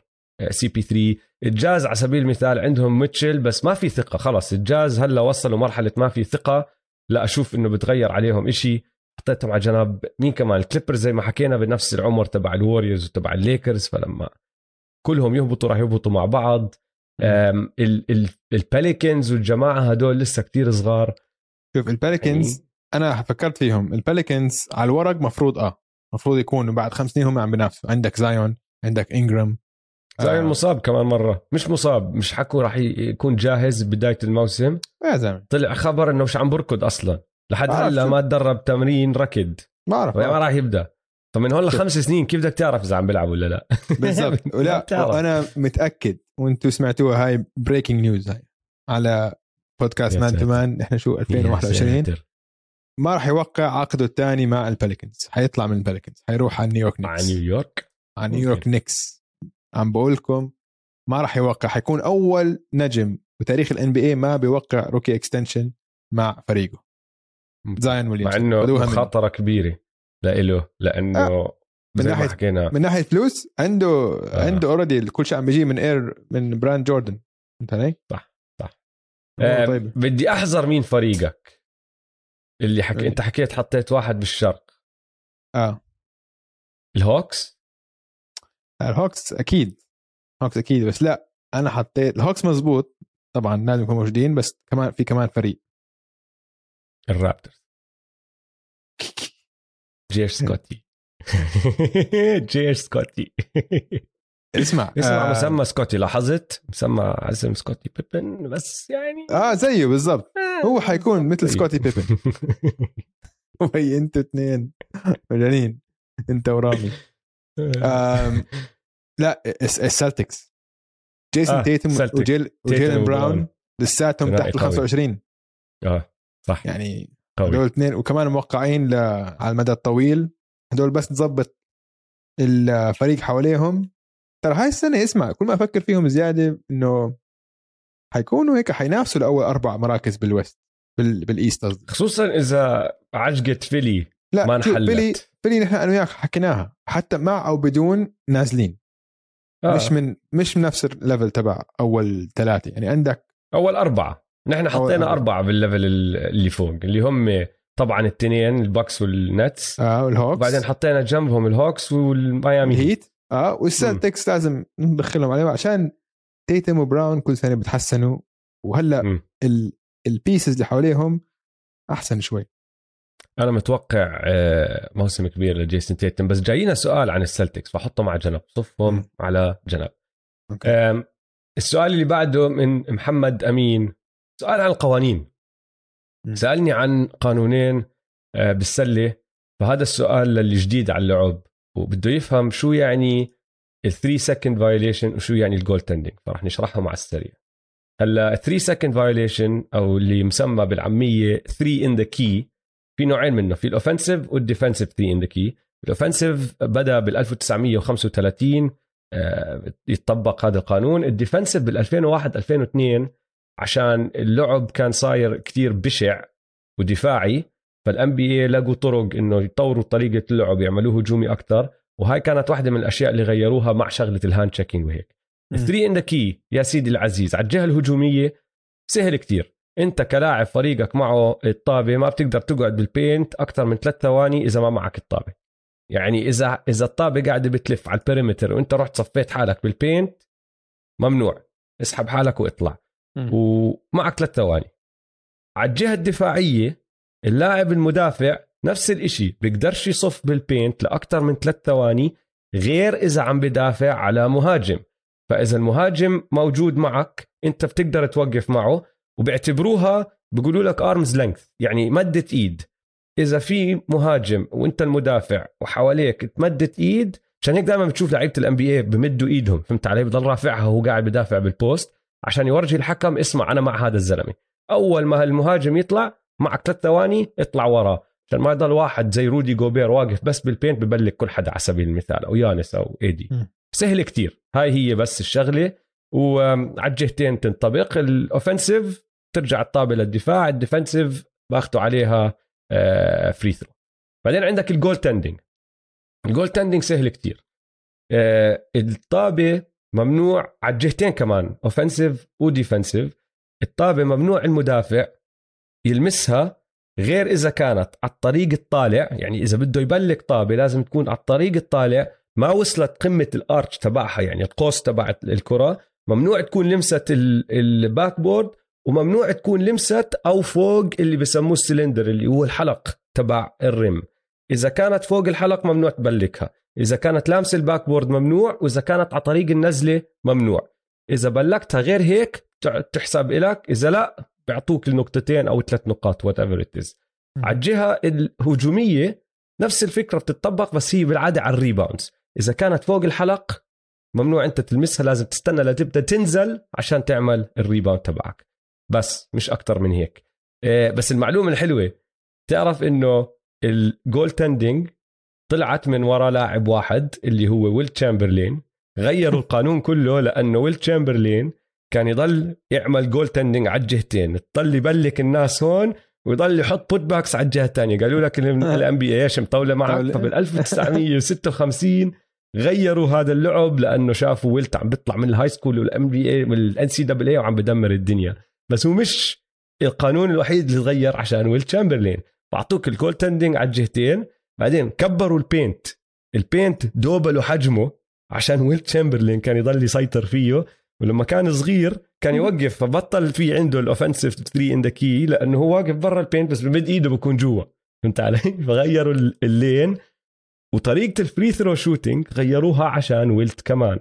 CP 3 الجاز على سبيل المثال عندهم ميتشل بس ما في ثقة. خلص الجاز هلا وصلوا مرحلة ما في ثقة. لا أشوف إنه بتغير عليهم إشي. حطيتهم على جنب مين كمان؟ ال Clippers زي ما حكينا بنفس العمر تبع ال Warriors وتبع الليكرز فلما كلهم يهبطوا راح يهبطوا مع بعض. ال Pelicans والجماعة هدول لسه كتير صغار. شوف ال Pelicans يعني أنا فكرت فيهم. ال Pelicans على الورق مفروض آه مفروض يكونوا بعد خمس سنين هم عم بينافسوا. عندك زايون عندك انجرام زايون آه. مصاب كمان مرة. مش مصاب مش حكوا راح يكون جاهز بداية الموسم. يا زلمة. طلع خبر إنه مش عم بركض أصلا. لحد هلا. ما تدرب تمرين ركض. ما أعرف ما راح يبدأ. فمن هون لخمس سنين كيف بدك تعرف إذا عم بيلعب ولا لا؟ (laughs) بالضبط. ولا. وأنا متأكد وأنتم سمعتوها هاي breaking news هاي على بودكاست مان ساتر. تمان إحنا شو 2021 يا ساتر. ما راح يوقع عقده الثاني مع ال Pelicans حيطلع من ال Pelicans حيروح على نيويورك Knicks نيويورك على نيويورك Knicks عم بقول لكم ما راح يوقع. حيكون أول نجم بتاريخ ال NBA ما بيوقع rookie extension مع فريقه. زايون مع ويليامز إنه خدوها منه. مخاطره كبيرة لإله لأنه من زي ما ناحية- حكينا من ناحية فلوس عنده آه. آه. عنده already كل شيء عم بيجي من Air من brand Jordan فهمت علي؟ صح، صح. آه، طيبة بدي أحذر مين فريقك اللي حكي إيه. أنت حكيت حطيت واحد بالشرق آه ال Hawks ال Hawks أكيد Hawks أكيد بس لا أنا حطيت ال Hawks مزبوط طبعا لازم يكونوا موجودين بس كمان في كمان فريق ال Raptors. جيش (laughs) سكوتي. (laughs) جيش سكوتي. اسمع (laughs) اسمع آه. مسمى سكوتي لاحظت؟ مسمى اسم سكوتي بيبن بس يعني آه زيه بالضبط. هو حيكون مثل. سكوتي بيبن. وهي أنتوا اثنين مجانين. انت ورامي. آم لا الس- ال Celtics. جيسون آه، تيتوم. وجيل وجيلن. براون لساتهم تحت ال قوي. 25 آه. صح. يعني قوي. هدول اثنين وكمان موقعين ل... على المدى الطويل. هدول بس تظبط الفريق حواليهم. ترى هاي السنة اسمع كل ما أفكر فيهم زيادة إنه حيكونوا هيك حينافسوا لأول أربع مراكز بال West بال... بال East قصدي. خصوصا إذا عجقت Philly لا ما انحلت. بيلي نحن أنا وياك حكيناها حتى مع أو بدون نازلين. آه. مش من مش من نفس ال level تبع أول ثلاثة يعني عندك أول أربعة. نحن حطينا أربعة. أربعة بال level اللي فوق اللي هم طبعا التنين ال Bucks وال Nets. آه وال Hawks. وبعدين حطينا جنبهم ال Hawks والميامي. Heat آه وال Celtics لازم ندخلهم عليه عشان تيتم وبراون كل سنه بتحسنوا. وهلأ. ال... ال pieces اللي حواليهم أحسن شوي. أنا متوقع آه، موسم كبير لجيسون تيتم بس جاينا سؤال عن ال Celtics فحطه مع جنب صفهم. على جنب. okay. السؤال اللي بعده من محمد أمين. سؤال عن القوانين. سألني عن قانونين آه، بالسلة. فهذا السؤال للي جديد على اللعب وبده يفهم شو يعني ال 3 second violation وشو يعني ال goaltending فرح نشرحهم على السريع. هلا 3 second violation أو اللي مسمى بالعامية 3 in the key في نوعين منه في ال offensive وال defensive 3 in the key ال offensive بدأ بال 1935 آه، يتطبق هذا القانون. ال defensive بال 2001 2002 عشان اللعب كان صاير كتير بشع ودفاعي فال NBA لقوا طرق إنه يطوروا طريقة اللعب يعملوه هجومي أكثر وهاي كانت واحدة من الأشياء اللي غيروها مع شغلة ال hand checking وهيك. 3 in the key يا سيدي العزيز على الجهة الهجومية سهل كتير أنت كلاعب فريقك معه الطابة ما بتقدر تقعد بال paint أكثر من ثلاث ثواني إذا ما معك الطابة يعني إذا إذا الطابة قاعدة بتلف على ال perimeter وأنت رحت صفيت حالك بال paint ممنوع اسحب حالك وإطلع. ومعك ثلاث ثواني. على الجهة الدفاعية اللاعب المدافع نفس الإشي بيقدرش يصف بال paint لأكثر من ثلاث ثواني غير إذا عم بدافع على مهاجم. فإذا المهاجم موجود معك أنت بتقدر توقف معه وبيعتبروها بيقولوا لك arm's length يعني مدة إيد. إذا في مهاجم وأنت المدافع وحواليك تمدت إيد عشان هيك دائما بتشوف لعيبة ال NBA بمدوا إيدهم فهمت علي؟ بضل رافعها وهو قاعد بدافع بال post عشان يورجي الحكم اسمع أنا مع هذا الزلمة. أول ما المهاجم يطلع معك ثلاث ثواني اطلع وراه. عشان ما يضل واحد زي رودي جوبير واقف بس بال paint ب block كل حدا على سبيل المثال أو يانس أو ايدي. سهل كتير. هاي هي بس الشغلة. وعلى الجهتين تنطبق. ال offensive ترجع الطابة للدفاع. ال defensive باخذوا عليها free throw بعدين عندك ال goaltending ال goaltending سهل كتير. آه، الطابة ممنوع على الجهتين كمان offensive و defensive الطابة ممنوع المدافع يلمسها غير إذا كانت على الطريق الطالع يعني إذا بده ي block طابة لازم تكون على الطريق الطالع ما وصلت قمة ال arch تبعها يعني القوس تبع الكرة. ممنوع تكون لمست ال backboard وممنوع تكون لمست أو فوق اللي بسموه السلندر اللي هو الحلق تبع ال rim. إذا كانت فوق الحلق ممنوع تبلكها. إذا كانت لامس ال backboard ممنوع وإذا كانت على طريق النزلة ممنوع. إذا بلكتها غير هيك تحسب لك إذا لا بيعطوك النقطتين أو ثلاث نقاط whatever it على الجهة الهجومية نفس الفكرة بتطبق بس هي بالعادة على ال rebounds. إذا كانت فوق الحلق ممنوع أنت تلمسها لازم تستنى لتبدأ تنزل عشان تعمل ال rebound تبعك. بس مش أكتر من هيك. آه، بس المعلومة الحلوة تعرف إنه ال goaltending طلعت من وراء لاعب واحد اللي هو ويلت تشامبرلين غيروا القانون كله لأنه ويلت تشامبرلين كان يضل يعمل goaltending على الجهتين تضل ي block الناس هون ويضل يحط put backs على الجهة الثانية. قالوا لك ال NBA إيش مطولة معك؟ فبال 1956 (laughs) غيروا هذا اللعب لأنه شافوا ويلت عم بيطلع من ال high school وال NBA وال NCAA وعم بدمر الدنيا. بس هو مش القانون الوحيد اللي تغير عشان ويلت تشامبرلين. بعطوك ال goaltending على الجهتين بعدين كبروا ال paint ال paint دوبلوا حجمه عشان ويلت تشامبرلين كان يضل يسيطر فيه ولما كان صغير كان يوقف فبطل في عنده ال offensive 3 in the key لأنه هو واقف برا ال paint بس بمد إيده بكون جوا. فهمت علي؟ (laughs) فغيروا ال lane. وطريقة ال free throw shooting غيروها عشان ويلت كمان.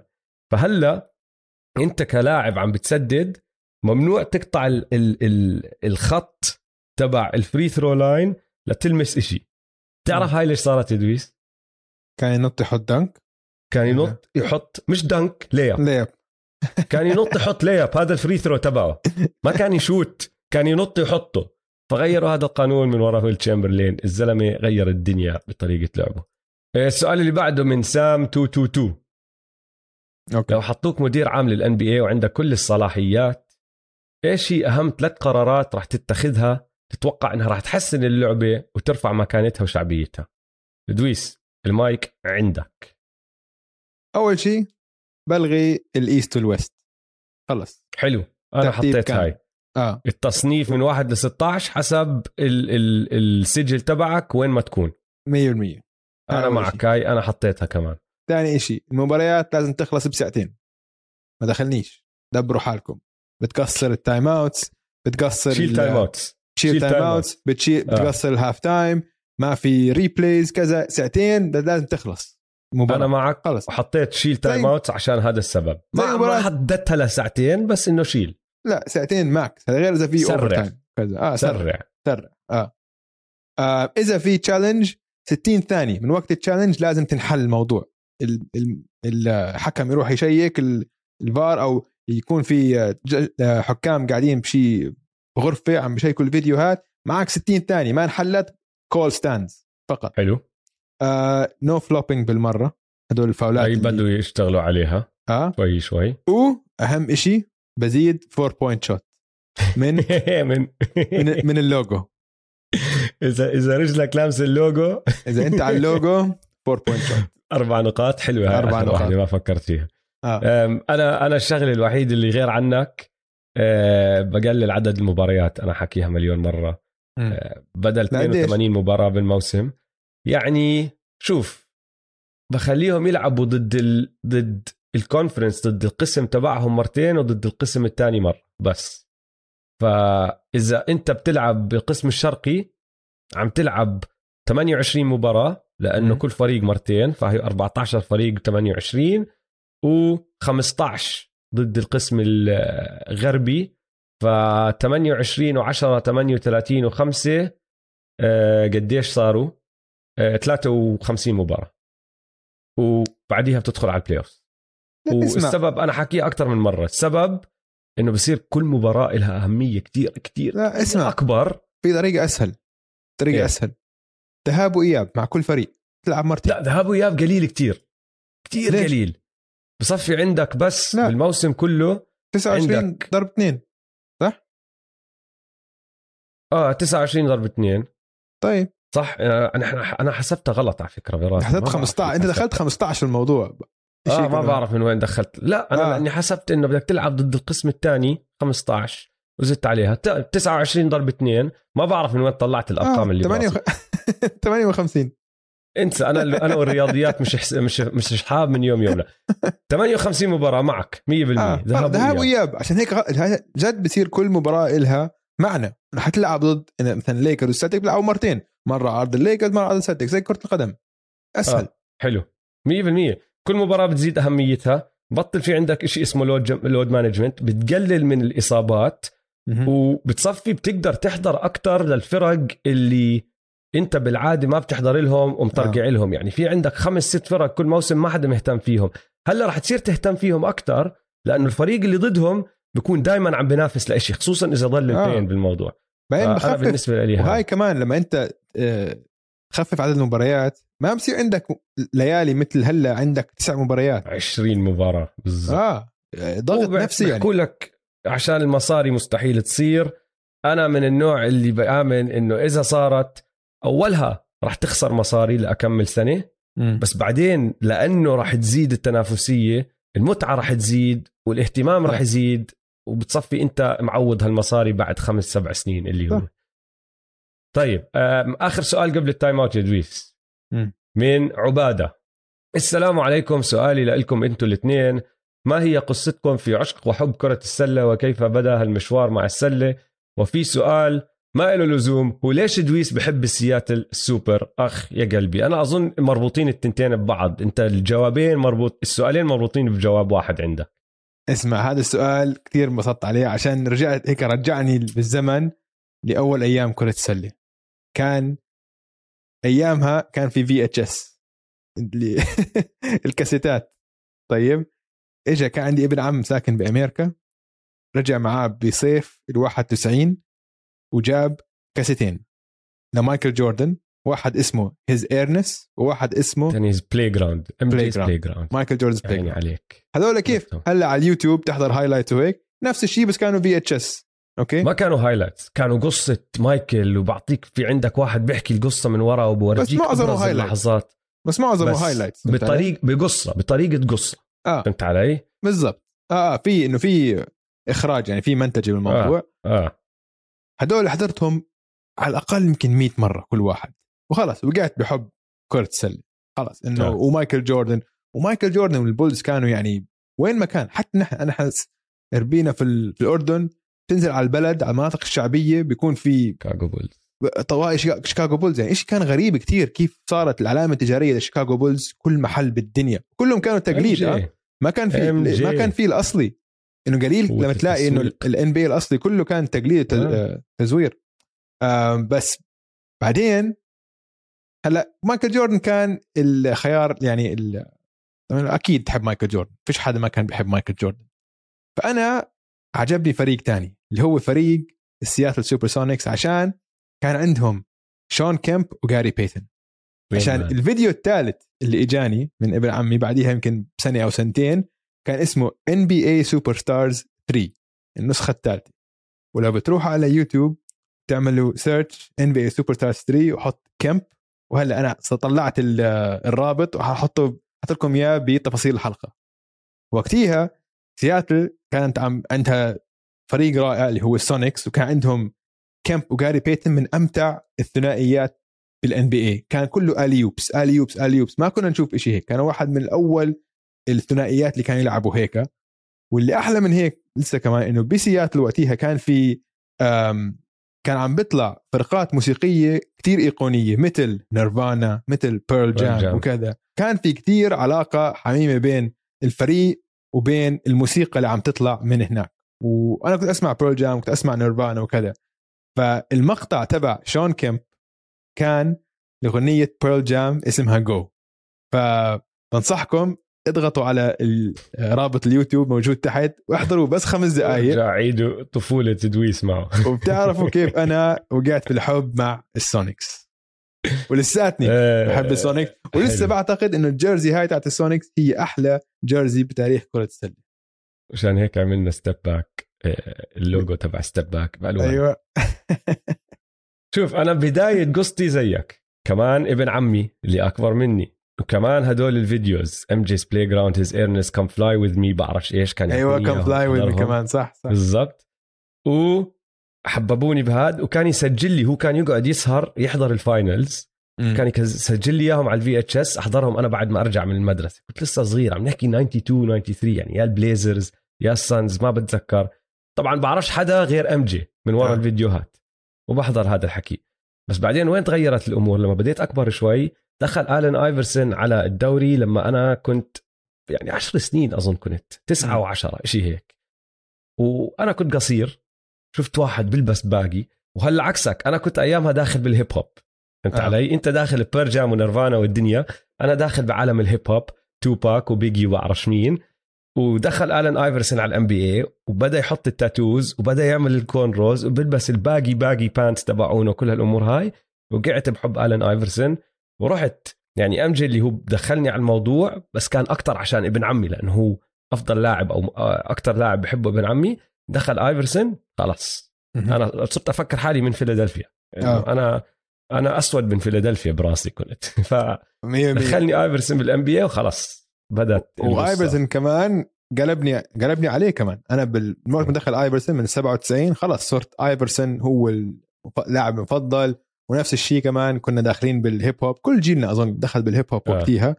فهلا أنت كلاعب عم بتسدد ممنوع تقطع ال ال ال الخط تبع ال free throw line لتلمس إشي. تعرف هاي ليش صارت يا دويس؟ كان ينط يحط dunk (laughs) كان ينط يحط مش dunk layup layup كان ينط يحط layup هذا ال free throw تبعه. ما كان يشوت كان ينط يحطه. فغيروا هذا القانون من وراء ويلت تشامبرلين الزلمة غير الدنيا بطريقة لعبه. السؤال اللي بعده من سام 222 okay. لو حطوك مدير عام لل NBA وعندك كل الصلاحيات إيش هي أهم ثلاث قرارات راح تتخذها تتوقع إنها راح تحسن اللعبة وترفع مكانتها وشعبيتها. دويس المايك عندك. أول شيء بلغي ال East وال West. خلص. حلو. أنا حطيت كان. هاي. آه. التصنيف من واحد ل 16 حسب ال ال السجل تبعك وين ما تكون. 100% أنا معك هاي أنا حطيتها كمان. ثاني شيء المباريات لازم تخلص بساعتين. ما دخلنيش. دبروا حالكم. بتقصر ال time-outs بتقصر شيل time-outs شيل time-outs بتشيل آه. بتقصر ال half time ما في replays كذا ساعتين لازم تخلص. مباراة. أنا معك. خلص. وحطيت شيل time-outs عشان هذا السبب. ما, ما حددتها لساعتين بس إنه شيل لا ساعتين max هذا غير إذا في overtime كذا. آه سرع. سرع. آه. آه إذا في challenge 60 ثانية. من وقت ال challenge لازم تنحل الموضوع. الحكم يروح يشيك الفار أو يكون في آه، حكام قاعدين بشي غرفة عم بيشيكوا الفيديوهات معك 60 ثانية ما انحلت call stands فقط. حلو. آه no flopping بالمرة هدول الفاولات اي بدوا يشتغلوا عليها. آه. شوي شوي. وأهم شيء بزيد 4 point shot من؟ من؟ من, اللوجو. اذا إذا رجلك لامس اللوجو. إذا أنت على اللوجو 4 point shot أربع نقاط. حلوة هاي أربع نقاط. ما فكرت فيها. آه. أنا أنا الشغلة الوحيد اللي غير عنك أه بقلل عدد المباريات. أنا حكيها مليون مرة. أه بدل 82 مباراة بالموسم. يعني شوف بخليهم يلعبوا ضد ال... ضد الكونفرنس ضد القسم تبعهم مرتين وضد القسم الثاني مرة بس. فإذا أنت بتلعب بالقسم الشرقي عم تلعب 28 مباراة لأنه م. كل فريق مرتين فهي 14 فريق 28 و15 ضد القسم الغربي ف 28 و10 38 و5 قديش صاروا؟ 53 آه، مباراة. وبعديها بتدخل على ال playoff والسبب أنا حكيه أكثر من مرة. السبب إنه بصير كل مباراة لها أهمية كثير كثير لا اسمع. أكبر. في طريقة أسهل طريقة إيه؟ أسهل. ذهاب وإياب مع كل فريق. تلعب مرتين. لا ذهاب وإياب قليل كثير كثير قليل. بصفي عندك بس لا. بالموسم كله 29 عندك... ضرب اثنين صح؟ آه 29 ضرب اثنين طيب. صح أنا أنا حسبتها غلط على فكرة براسي حسبت 15 أنت دخلت 15 في الموضوع. آه ما بعرف من وين دخلت. لا أنا آه. لاني حسبت إنه بدك تلعب ضد القسم الثاني 15 وزدت عليها. 29 ضرب 2 ما بعرف من وين طلعت الأرقام آه. اللي 58 (laughs) انسى أنا أنا والرياضيات مش حس... مش مش اصحاب من يوم يومنا 58 مباراة معك 100% آه. ذهاب ذهاب. وإياب. عشان هيك جد بصير كل مباراة إلها معنى. رح تلعب ضد مثلا ليكرز والسلتيك بيلعبوا مرتين. مرة ع أرض الليكرز مرة ع أرض السلتيك زي كرة القدم. أسهل. آه. حلو. 100% كل مباراة بتزيد أهميتها. بطل في عندك شيء اسمه load جم... load management بتقلل من الإصابات. وبتصفي بتقدر تحضر أكثر للفرق اللي انت بالعاده ما بتحضر لهم ومترقع لهم. يعني في عندك خمس ست فرق كل موسم ما حدا مهتم فيهم. هلا رح تصير تهتم فيهم أكثر لأنه الفريق اللي ضدهم بيكون دائما عم بينافس لإشي خصوصا إذا ضل آه. البين بالموضوع. بعدين بخفف بالنسبة لي وهاي هاي كمان لما أنت آه، تخفف عدد المباريات ما بصير عندك ليالي مثل هلأ عندك تسع مباريات. 20 مباراة بالضبط. آه ضغط نفسي يعني. لك عشان المصاري مستحيل تصير. أنا من النوع اللي بآمن إنه إذا صارت أولها راح تخسر مصاري لأكمل سنة. بس بعدين لأنه راح تزيد التنافسية المتعة راح تزيد والاهتمام راح. يزيد وبتصفي أنت معوض هالمصاري بعد خمس سبع سنين اللي هو. طيب آخر سؤال قبل ال time-out يا دويس. من عبادة السلام عليكم سؤالي لكم أنتم الاثنين ما هي قصتكم في عشق وحب كرة السلة وكيف بدأ هالمشوار مع السلة وفي سؤال ما له لزوم هو ليش دويس بحب السياتل السوبر أخ يا قلبي أنا أظن مربوطين التنتين ببعض. أنت الجوابين مربوط السؤالين مربوطين بجواب واحد عندك. اسمع هذا السؤال كثير انبسطت عليه. عشان رجعت هيك رجعني بالزمن لأول أيام كرة السلة. كان أيامها كان في VHS الكاسيتات. طيب اجى كان عندي ابن عم ساكن بأمريكا. رجع معاه بصيف ال 91 وجاب كاسيتين. لمايكل جوردن واحد اسمه His Airness وواحد اسمه تاني بلاي جراوند. بلاي جراوند مايكل جوردن's عيني بلاي عليك. هذول كيف. هلا على اليوتيوب تحضر highlight وهيك. نفس الشيء بس كانوا VHS okay؟ ما كانوا highlights كانوا قصة مايكل وبعطيك في عندك واحد بيحكي القصة من ورا وبورجيك بس معظمه. اللحظات. بس معظمه هايلايتس بطريق بقصة بطريقة قصة. آه. فهمت علي؟ بالضبط. آه آه في إنه في إخراج يعني في منتج بالموضوع. آه. هدول حضرتهم على الأقل يمكن 100 مرة كل واحد. وخلص وقعت بحب كره السله خلص إنه آه. ومايكل جوردن. ومايكل جوردن والبولز كانوا يعني وين ما كان حتى نحن أنا حس ربينا في, ال- في الأردن تنزل على البلد على المناطق الشعبية بيكون شيكاغو بولز. شيكا- شيكاغو بولز يعني شيء كان غريب كتير كيف صارت العلامة التجارية لشيكاغو بولز كل محل بالدنيا. كلهم كانوا تقليد آه. ما كان في. ما كان في الأصلي. إنه قليل لما تلاقي إنه. ال NBA الأصلي كله كان تقليد آه. آه، تزوير آم، بس بعدين هلا مايكل جوردن كان الخيار يعني ال- أكيد تحب مايكل جوردن فيش حدا ما كان بيحب مايكل جوردن فأنا عجبني فريق تاني اللي هو فريق السياتل سوبر سونيكس عشان كان عندهم شون كيمب وجاري بيتن عشان الفيديو الثالث اللي إجاني من ابن عمي بعديها يمكن سنه أو سنتين كان اسمه Superstars 3 النسخة الثالثه ولو بتروحوا على يوتيوب تعملوا search Superstars 3 وحط كامب وهلأ أنا طلعت ال- الرابط وححطه ححط لكم إياه بتفاصيل الحلقة. وقتها سياتل كانت عم عندها فريق رائع اللي هو السونيكس وكان عندهم كامب وجاري بيتن من أمتع الثنائيات بال NBA كان كله alley-oops alley-oops alley-oops ما كنا نشوف شيء هيك. كان واحد من الأول الثنائيات اللي كانوا يلعبوا هيك. واللي أحلى من هيك لسه كمان إنه بسياتل وقتها كان في كان عم بيطلع فرق موسيقية كتير إيقونية مثل نيرفانا مثل بيرل جام. وكذا. كان في كتير علاقة حميمة بين الفريق وبين الموسيقى اللي عم تطلع من هناك. وأنا كنت أسمع بيرل جام كنت أسمع نيرفانا وكذا. فالمقطع تبع شون كيمب كان لغنية بيرل جام اسمها جو فبنصحكم اضغطوا على رابط اليوتيوب موجود تحت واحضروا بس خمس دقائق رجع عيدوا طفولة دويس معه. (laughs) وبتعرفوا كيف أنا وقعت في الحب مع ال Sonics. ولساتني (laughs) بحب ال Sonics. ولسه. بعتقد إنه ال jersey هاي تاعت ال Sonics هي أحلى jersey بتاريخ كرة السلة. عشان هيك عملنا Step Back ال logo تبع Step Back بألوان. أيوه. (laughs) شوف أنا بداية قصتي زيك. كمان ابن عمي اللي أكبر مني. وكمان هدول ال videos MJ's Playground His Airness Come Fly With Me بعرفش إيش كان أيوه Come Fly With أحضرهم. كمان صح صح. بالضبط. وحببوني بهاد وكان يسجل لي هو كان يقعد يسهر يحضر ال finals مم. كان يسجل لي إياهم على ال VHS أحضرهم أنا بعد ما أرجع من المدرسة. كنت لسه صغير عم نحكي 92 93 يعني يا ال Blazers يا ال Suns ما بتذكر. طبعا بعرفش حدا غير MJ من ورا آه. الفيديوهات وبحضر هذا الحكي. بس بعدين وين تغيرت الأمور؟ لما بديت أكبر شوي دخل الن ايفرسون على الدوري لما أنا كنت يعني عشر سنين أظن كنت تسعة. وعشرة شيء هيك. وأنا كنت قصير شفت واحد بيلبس baggy وهلأ عكسك أنا كنت أيامها داخل بال hip hop فهمت آه. علي؟ أنت داخل Pearl Jam و Nirvana والدنيا أنا داخل بعالم ال hip hop توباك و Biggie وبعرفش مين. ودخل الن ايفرسون على ال NBA وبدأ يحط ال tattoos وبدأ يعمل ال cornrows وبلبس ال baggy baggy pants تبعونه وكل هالأمور هاي. وقعت بحب الن ايفرسون ورحت. يعني MJ اللي هو دخلني على الموضوع بس كان أكتر عشان ابن عمي لأنه هو أفضل لاعب أو أكتر لاعب بحبه ابن عمي. دخل آيفرسون خلاص. أنا صرت أفكر حالي من فيلادلفيا. يعني آه. أنا أنا أسود من فيلادلفيا براسي كنت. (laughs) مية. فدخلني آيفرسون بال NBA وخلاص. بدأت القصة. وايفرسون كمان قلبني قلبني عليه كمان. أنا بالوقت ما دخل آيفرسون من 97 خلاص صرت آيفرسون هو اللاعب المفضل. ونفس الشيء كمان كنا داخلين بال hip hop كل جيلنا أظن دخل بال hip hop آه. وقتها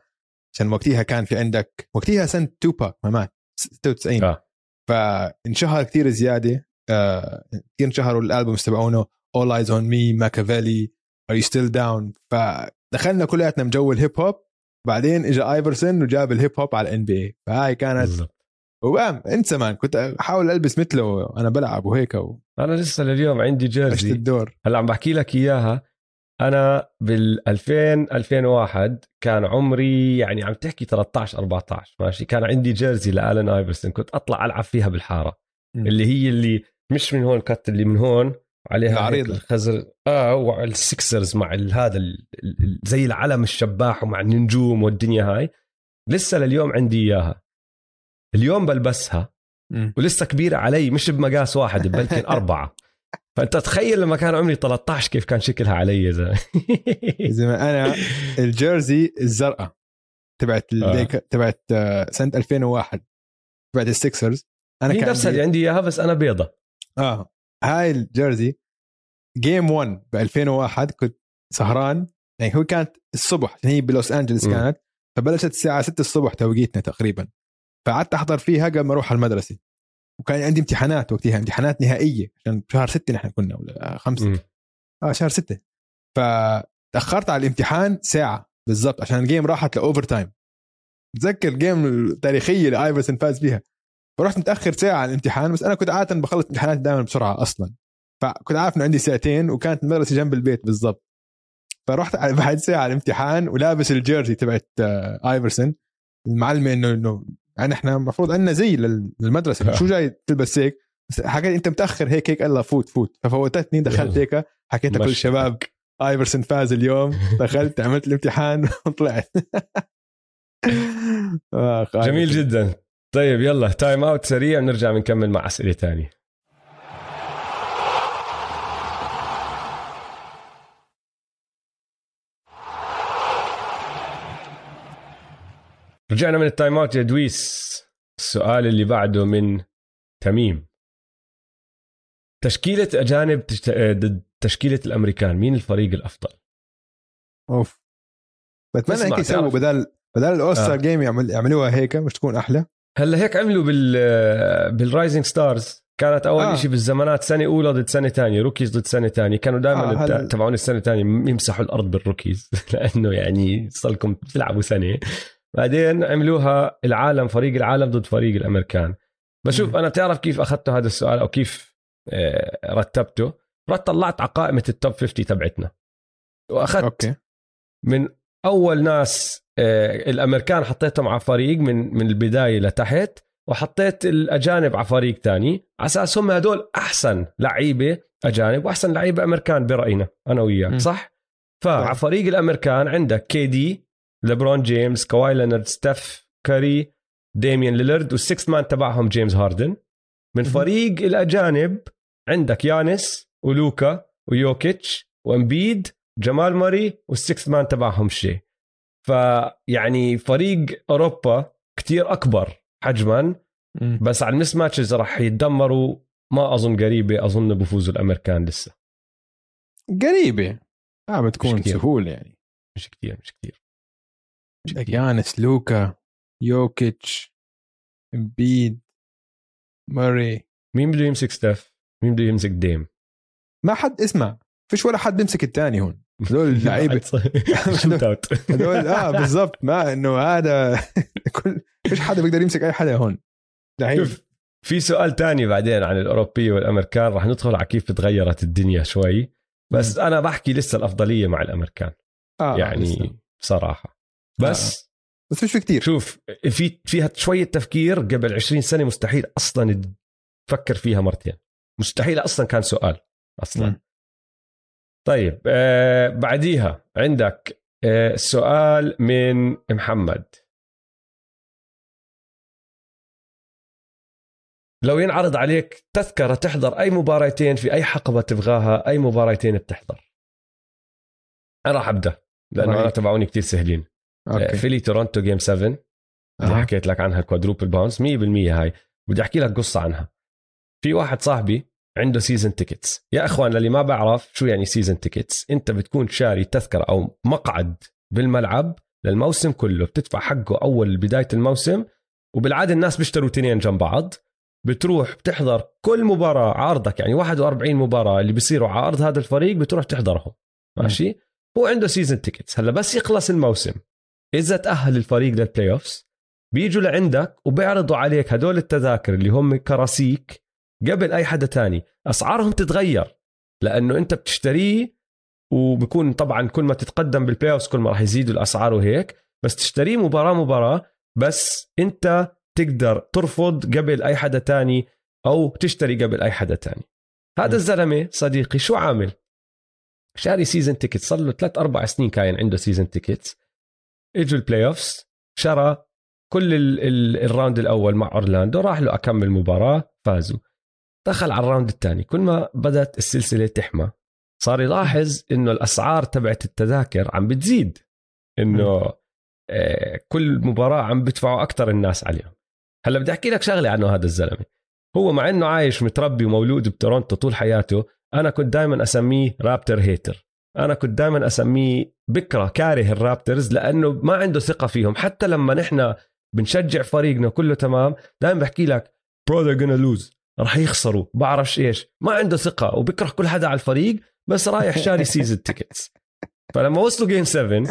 عشان وقتها كان في عندك وقتها سنة توباك ما مات 96 آه. فانشهر كثير زيادة آه كثير انشهروا ال albums تبعونه All Eyes on Me Machiavelli Are You Still Down فدخلنا كلياتنا بجو ال hip hop بعدين اجى ايفرسون وجاب ال hip hop على ال NBA فهاي كانت بالضبط. وبام انت زمان كنت أحاول ألبس مثله وأنا بلعب وهيك أنا لسه لليوم عندي جيرزي. الدور. هلأ عم بحكي لك إياها. أنا بال 2000 2001 كان عمري يعني عم تحكي 13 14 ماشي؟ كان عندي جيرزي لالن آيفرسون كنت أطلع ألعب فيها بالحارة. مم. اللي هي اللي مش من هون كت اللي من هون عليها. هيك الخزر. آه وعلى السكسرز مع هذا زي العلم الشباح ومع النجوم والدنيا هاي. لسه لليوم عندي إياها. اليوم بلبسها. ولسه كبيره علي مش بمقاس واحد بلكن (laughs) أربعة. فأنت تخيل لما كان عمري 13 كيف كان شكلها علي يا زلمة. زي ما أنا ال jersey الزرقاء تبعت الليك تبعت آه، سنة 2001 تبعت ال Sixers أنا هي كان نفسها اللي عندي إياها بس أنا بيضة. آه. هاي ال jersey game 1 ب 2001 كنت سهران. يعني هو كانت الصبح هي بلوس أنجلس. كانت فبلشت الساعة 6 الصبح توقيتنا تقريبا. فقعدت أحضر فيها قبل ما أروح على المدرسة. وكان عندي امتحانات وقتها امتحانات نهائية عشان شهر 6 نحن كنا ولا خمسة؟ مم. آه شهر 6 فتأخرت على الامتحان ساعة بالضبط عشان ال game راحت ل overtime بتذكر ال game التاريخية اللي ايفرسون فاز فيها فرحت متأخر ساعة على الامتحان بس أنا كنت عادة بخلص امتحانات دائما بسرعة أصلا. فكنت عارف إنه عندي ساعتين وكانت المدرسة جنب البيت بالضبط. فرحت بعد ساعة على الامتحان ولابس ال jersey تبعت آه، ايفرسون المعلمه انه إنه يعني إحنا المفروض عندنا زي لل- للمدرسة آه. (laughs) شو جاي تلبس هيك حكيت انت متأخر هيك هيك الله فوت فوت ففوتتني دخلت. هيك حكيت لكل. الشباب ايفرسون فاز اليوم (laughs) دخلت عملت الامتحان (laughs) وطلعت آخ، جميل. جدا طيب يلا time out سريع نرجع بنكمل مع أسئلة تانية رجعنا من ال time out يا دويس السؤال اللي بعده من تميم تشكيلة أجانب تشت- ضد تشكيلة الأمريكان مين الفريق الأفضل؟ أوف بتمنى هيك يسووا بدل بدل ال All-Star آه. game يعمل يعملوها هيك مش تكون أحلى هلأ هيك عملوا بال بال Rising Stars كانت أول آه. آه. شيء بالزمانات سنة أولى ضد سنة ثانية rookies ضد سنة ثانية كانوا دائما آه، آه هل- تبعون السنة الثانية يمسحوا الأرض بال rookies (laughs) لأنه يعني صار لكم تلعبوا سنة بعدين عملوها العالم فريق العالم ضد فريق الأمريكان بشوف. أنا بتعرف كيف اخذته هذا السؤال أو كيف آه، رتبته رحت طلعت على قائمه ال top 50 تبعتنا وأخذت okay من أول ناس آه، الأمريكان حطيتهم على فريق من من البداية لتحت وحطيت الأجانب على فريق تاني على أساس هم هدول أحسن لعيبة أجانب وأحسن لعيبة أمريكان برأينا أنا. وياك صح؟ فعلى. فريق الأمريكان عندك KD ليبرون جيمس كواي لينارد ستيف كاري ديميان ليلرد وال sixth man تبعهم جيمس هاردن. من. فريق الاجانب عندك يانس ولوكا ويوكيتش وأمبيد جمال ماري وال sixth man تبعهم شاي. فيعني فريق أوروبا كتير أكبر حجما. بس على ال mismatches راح يتدمروا. ما أظن قريبة أظن بفوزوا الأمريكان لسه. قريبة. آه بتكون. سهولة يعني. مش كثير مش كثير يانس لوكا يوكيتش امبيد ماري مين بده يمسك ستيف مين بده يمسك ديم ما حد اسمع فيش ولا حد بيمسك الثاني هون. هذول (laughs) لعيبة. (laughs) shootout (laughs) هذول آه بالضبط. ما إنه هذا كل فيش حدا بيقدر يمسك أي حدا هون. لعيب. شوف في سؤال تاني بعدين عن الأوروبية والأمريكان. رح ندخل على كيف تغيرت الدنيا شوي. بس أنا بحكي لسه الأفضلية مع الأمريكان. آه يعني لسه. بصراحة. بس بس مش في كثير شوف في فيها شوية تفكير قبل 20 سنة مستحيل أصلا تفكر فيها مرتين. مستحيل أصلا كان سؤال أصلا. مم. طيب آه بعديها عندك آه سؤال من محمد. لو ينعرض عليك تذكرة تحضر أي مباراتين في أي حقبة تبغاها أي مباراتين بتحضر؟ أنا راح أبدأ لأنه. أنا تبعوني كتير سهلين. آه، okay. فيلي تورونتو game 7 اللي أها. حكيت لك عنها ال quadruple bounce 100% هاي. بدي أحكي لك قصة عنها. في واحد صاحبي عنده season tickets يا أخوان للي ما بعرف شو يعني season tickets أنت بتكون شاري تذكرة أو مقعد بالملعب للموسم كله بتدفع حقه أول بداية الموسم وبالعادة الناس بيشتروا تنين جنب بعض. بتروح بتحضر كل مباراة على أرضك يعني 41 مباراة اللي بيصيروا على ارض هذا الفريق بتروح تحضرهم. ماشي؟ هو عنده season tickets هلأ بس يخلص الموسم. إذا تأهل الفريق لل playoffs بيجوا لعندك وبيعرضوا عليك هدول التذاكر اللي هم كراسيك قبل أي حدا تاني. أسعارهم تتغير لأنه أنت بتشتريه وبكون طبعا كل ما تتقدم بال playoffs كل ما راح يزيدوا الأسعار وهيك بس تشتريه مباراة مباراة بس أنت تقدر ترفض قبل أي حدا تاني أو تشتري قبل أي حدا تاني. هذا. الزلمة صديقي شو عامل؟ شاري season ticket صار له ثلاث أربع سنين كاين عنده season tickets إجوا ال playoffs شرى كل ال ال ال round الأول مع أورلاندو راح له أكمل مباراة فازوا. دخل على ال round الثاني. كل ما بدأت السلسلة تحمى صار يلاحظ إنه الأسعار تبعت التذاكر عم بتزيد. إنه آه كل مباراة عم بدفعوا أكثر الناس عليهم. هلأ بدي أحكي لك شغلة عنه هذا الزلمة. هو مع إنه عايش متربي ومولود بتورونتو طول حياته أنا كنت دائما أسميه رابتر هيتر أنا كنت دائما أسميه بكرة كاره الرابترز لأنه ما عنده ثقة فيهم. حتى لما نحن بنشجع فريقنا كله تمام دائما بحكي لك برو they're gonna lose. رح يخسروا. بعرفش إيش. ما عنده ثقة. وبكره كل حدا على الفريق بس رايح شاري season tickets فلما وصلوا game 7